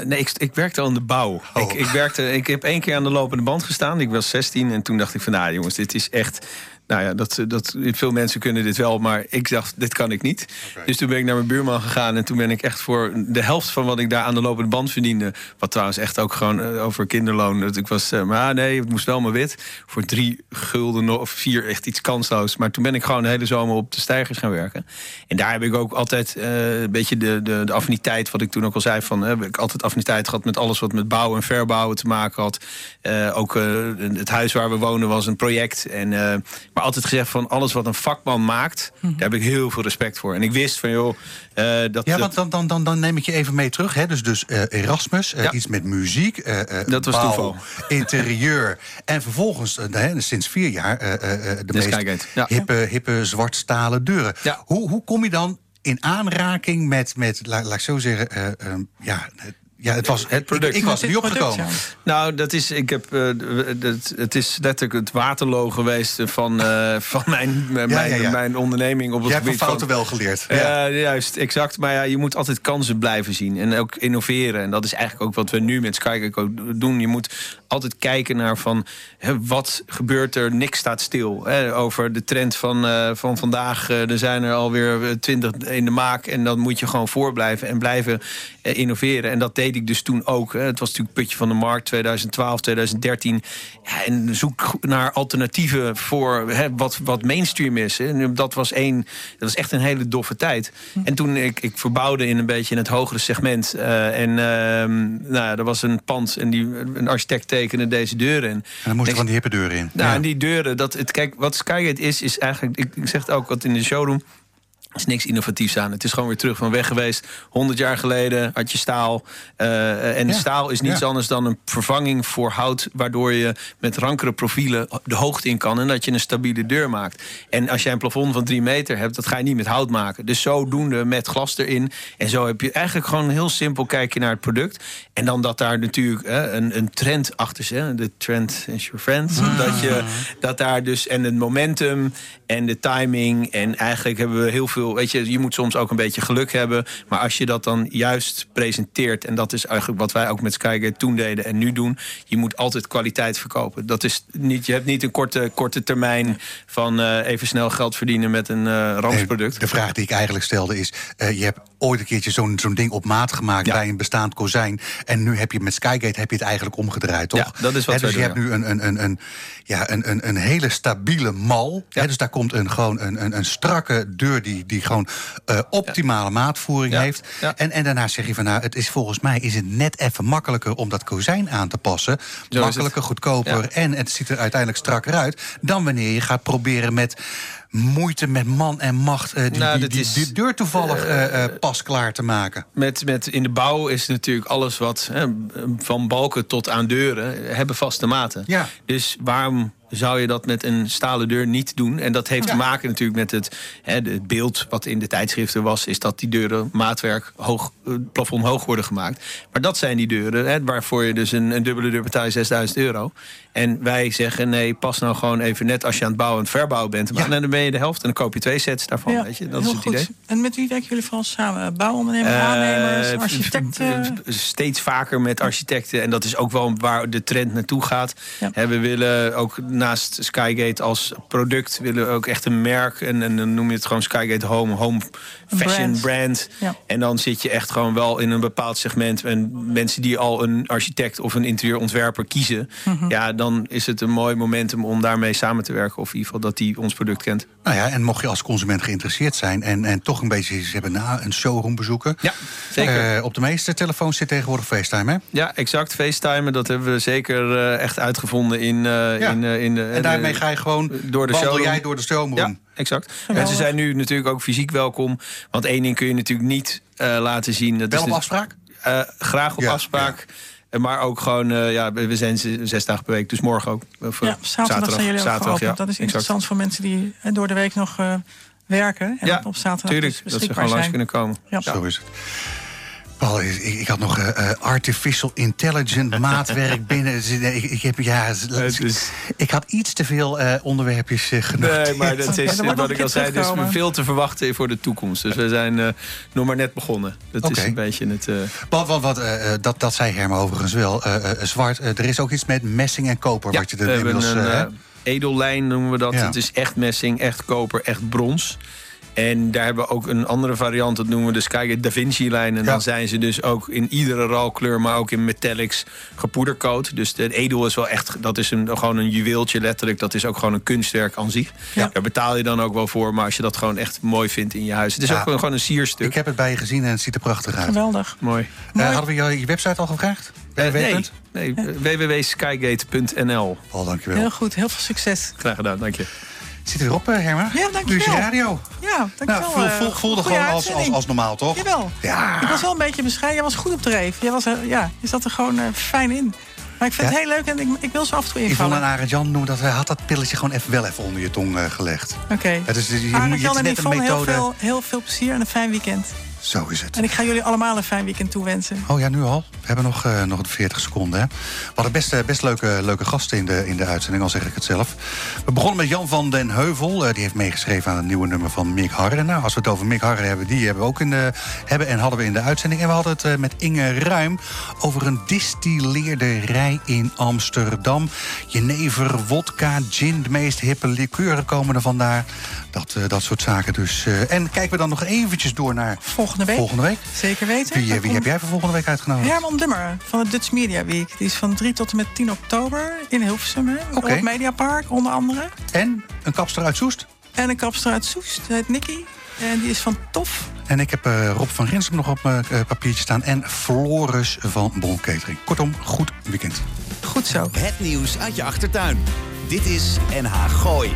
nee, ik, ik werkte aan de bouw. Oh. Ik, ik, werkte, ik heb één keer aan de lopende band gestaan. Ik was 16 en toen dacht ik van... nou jongens, dit is echt... Nou ja, dat, dat, veel mensen kunnen dit wel, maar ik dacht, dit kan ik niet. Dus toen ben ik naar mijn buurman gegaan... en toen ben ik echt voor de helft van wat ik daar aan de lopende band verdiende... wat trouwens echt ook gewoon eh, over kinderloon... Dat ik was, eh, maar ah, nee, het moest wel maar wit. Voor drie gulden of vier, echt iets kansloos. Maar toen ben ik gewoon de hele zomer op de stijgers gaan werken. En daar heb ik ook altijd eh, een beetje de, de, de affiniteit... wat ik toen ook al zei, van, heb ik altijd affiniteit gehad... met alles wat met bouwen en verbouwen te maken had. Ook het huis waar we wonen was een project. En, maar altijd gezegd van alles wat een vakman maakt... daar heb ik heel veel respect voor. En ik wist van, joh... eh, dat, Ja, want dan, dan, dan, dan neem ik je even mee terug. Hè? Dus, dus eh, Erasmus, eh, Ja. iets met muziek, eh, eh, Dat was bouw, toeval. interieur. En vervolgens, hè, sinds vier jaar, eh, eh, eh, de meest ja. hippe, hippe zwartstalen deuren. Ja. Hoe, hoe kom je dan in aanraking met, met laat, laat ik zo zeggen, eh, ehm, ja, het- ja, het was het product. Ik, ik was er niet product, opgekomen. ja. Nou, dat is, ik heb, eh, het, het is letterlijk het waterloo geweest van, eh, van mijn, mijn, Ja, ja, ja. mijn onderneming op het Jij hebt van gebied fouten van... wel geleerd. Ja, juist, exact. Maar ja, je moet altijd kansen blijven zien en ook innoveren. En dat is eigenlijk ook wat we nu met Skycake ook doen. Je moet altijd kijken naar van hè, wat gebeurt er. Niks staat stil. Hè, over de trend van, eh, van vandaag. eh, er zijn er alweer twintig in de maak. En dan moet je gewoon voorblijven en blijven innoveren. En dat deed ik dus toen ook. Hè. Het was natuurlijk putje van de markt 2012, 2013. Ja, en zoek naar alternatieven voor hè, wat, wat mainstream is. Hè. En dat was één. Dat was echt een hele doffe tijd. En toen ik, ik verbouwde in een beetje in het hogere segment. eh, en ehm, nou, er was een pand en die, een architect tekende deze deuren. En En dan moest je van die hippe deuren in. nou, Ja. en die deuren, dat, het, kijk, wat Skygate is, is eigenlijk, ik, ik zeg het ook wat in de showroom. Er is niks innovatiefs aan. Het is gewoon weer terug van weg geweest. 100 jaar geleden had je staal. Uh, en Ja. staal is niets Ja. anders dan een vervanging voor hout. Waardoor je met rankere profielen de hoogte in kan. En dat je een stabiele deur maakt. En als jij een plafond van 3 meter hebt, dat ga je niet met hout maken. Dus zodoende met glas erin. En zo heb je eigenlijk gewoon heel simpel kijken naar het product. En dan dat daar natuurlijk een, een trend achter zit. De trend is your friend. Dat, je, dat daar dus. En het momentum en de timing. En eigenlijk hebben we heel veel. Weet je, je moet soms ook een beetje geluk hebben. Maar als je dat dan juist presenteert. En dat is eigenlijk wat wij ook met Skygate toen deden en nu doen. Je moet altijd kwaliteit verkopen. Dat is niet, je hebt niet een korte, korte termijn van eh, even snel geld verdienen met een rampsproduct. De vraag die ik eigenlijk stelde is... eh, je hebt ooit een keertje zo'n zo'n ding op maat gemaakt... bij een bestaand kozijn. En nu heb je met Skygate heb je het eigenlijk omgedraaid, toch? Ja, dat is wat Dus je doen, hebt nu een, een, een, een, ja, een, een, een hele stabiele mal. Hè, dus daar komt een, gewoon een, een, een strakke deur... die, die gewoon eh, optimale maatvoering heeft. ja. En, en daarna zeg je van... nou, het is volgens mij is het net even makkelijker... om dat kozijn aan te passen. makkelijker, goedkoper... En het ziet er uiteindelijk strakker uit... dan wanneer je gaat proberen met moeite met man en macht... eh, die, Nou, die, dat die, is- die deur toevallig eh, eh, pas klaar te maken. Met, met in de bouw is natuurlijk alles wat van balken tot aan deuren hebben vaste maten. Ja. Dus waarom zou je dat met een stalen deur niet doen? En dat heeft te maken natuurlijk met het, hè, het beeld wat in de tijdschriften was, is dat die deuren maatwerk hoog, eh, plafond hoog worden gemaakt. Maar dat zijn die deuren hè, waarvoor je dus een, een dubbele deur betaalt 6000 euro. En wij zeggen nee, pas nou gewoon even net als je aan het bouwen en het verbouwen bent. Maar Ja. dan ben je de helft en dan koop je twee sets daarvan. Ja, weet je? Dat is het goed. idee. En met wie werken jullie vooral samen? Bouwondernemers, aannemers, Eh, architecten? Steeds vaker met architecten. En dat is ook wel waar de trend naartoe gaat. Ja. Hè, we willen ook naast Skygate als product... willen we ook echt een merk. En, en dan noem je het gewoon Skygate Home. Home fashion brand. brand. Ja. En dan zit je echt gewoon wel in een bepaald segment. En mensen die al een architect of een interieurontwerper kiezen... Mhm. ja, dan is het een mooi momentum om daarmee samen te werken. Of in ieder geval dat die ons product kent. Nou ja, en mocht je als consument geïnteresseerd zijn... en, en toch een beetje eens hebben na een showroom bezoeken... Ja, zeker. eh, op de meeste telefoons zit tegenwoordig FaceTime, hè? Ja, exact. FaceTime, dat hebben we zeker eh, echt uitgevonden in, eh, Ja. in, in de... En daarmee ga je gewoon... door de wandel jij door de showroom. Ja, exact. Mensen zijn nu natuurlijk ook fysiek welkom. Want één ding kun je natuurlijk niet eh, laten zien. Dat Wel is op dus- afspraak? eh, graag op Ja, afspraak. Eh, Maar ook gewoon, eh, ja, we zijn zes dagen per week, dus morgen ook. Of, ja, zaterdag, zijn jullie ook zaterdag, ja, dat is exact. interessant voor mensen die door de week nog eh, werken. En Ja, op zaterdag tuurlijk, dus dat ze gewoon langs kunnen komen. Ja. Zo is het. Paul, ik, ik had nog eh, eh, artificial intelligent maatwerk binnen. Dus, Ik, ik, heb, ja, is- ik had iets te veel eh, onderwerpjes eh, genoteerd. Nee, maar dat is wat ik al zei. Het is terugkomen. veel te verwachten voor de toekomst. Dus we zijn eh, nog maar net begonnen. Dat is een beetje het. eh, Wat, wat, wat, eh, eh, dat, dat zei Herma overigens wel. Eh, eh, zwart, er is ook iets met messing en koper. wat je we er hebben inmiddels... een edellijn noemen we dat. Ja. Het is echt messing, echt koper, echt brons. En daar hebben we ook een andere variant, dat noemen we de Skygate Da Vinci-lijn. En Ja. dan zijn ze dus ook in iedere rolkleur, maar ook in metallics gepoedercoat. Dus de edel is wel echt, dat is een, gewoon een juweeltje letterlijk. Dat is ook gewoon een kunstwerk aan zich. Ja. Daar betaal je dan ook wel voor, maar als je dat gewoon echt mooi vindt in je huis. Het is Ja. ook gewoon, gewoon een sierstuk. ik heb het bij je gezien en het ziet er prachtig uit. Geweldig. Mooi. Eh, hadden we je, je website al gevraagd? Eh, nee, nee www.skygate.nl. Paul, dankjewel. Heel goed, heel veel succes. Graag gedaan, dank je. Zit er weer op, eh, Herma? Ja, dankjewel. Nu is je radio. Ja, dankjewel. Nou, voel, eh, voel, voelde gewoon als, als, als normaal, toch? Jawel. Ja. Ik was wel een beetje bescheiden. Jij was goed op de reef. Jij was, eh, ja, je zat er gewoon fijn in. Maar ik vind Ja? het heel leuk en ik, ik wil zo af en toe Yvonne invallen. en Arend Jan noemen dat, hij had dat pilletje gewoon even, wel even onder je tong gelegd. Oké. Het is, je, je, en net een Yvonne, heel methode. veel, heel veel plezier en een fijn weekend. Zo is het. En ik ga jullie allemaal een fijn weekend toewensen. Oh ja, nu al. We hebben nog, eh, nog 40 seconden. Hè. We hadden best, eh, best leuke, leuke gasten in de, in de uitzending, al zeg ik het zelf. We begonnen met Jan van den Heuvel. Eh, die heeft meegeschreven aan het nieuwe nummer van Mick Harren. Nou, als we het over Mick Harren hebben, die hebben we ook in de, hebben en hadden we in de uitzending. En we hadden het met Inge Ruim over een distilleerderij in Amsterdam. Jenever, wodka, gin, de meest hippe liqueuren komen er vandaar. Dat, eh, dat soort zaken dus. eh. en kijken we dan nog eventjes door naar Volgende week. volgende week. Zeker weten. Wie, eh, wie heb jij voor volgende week uitgenodigd? Herman Dummer van de Dutch Media Week. Die is van 3 tot en met 10 oktober in Hilversum. hè. Op het Mediapark onder andere. En een kapster uit Soest. En een kapster uit Soest, heet Nicky. En die is van Tof. En ik heb eh, Rob van Rinsum nog op mijn eh, papiertje staan. En Floris van Bon Catering. Kortom, goed weekend. Goed zo. Het nieuws uit je achtertuin. Dit is NH Gooi.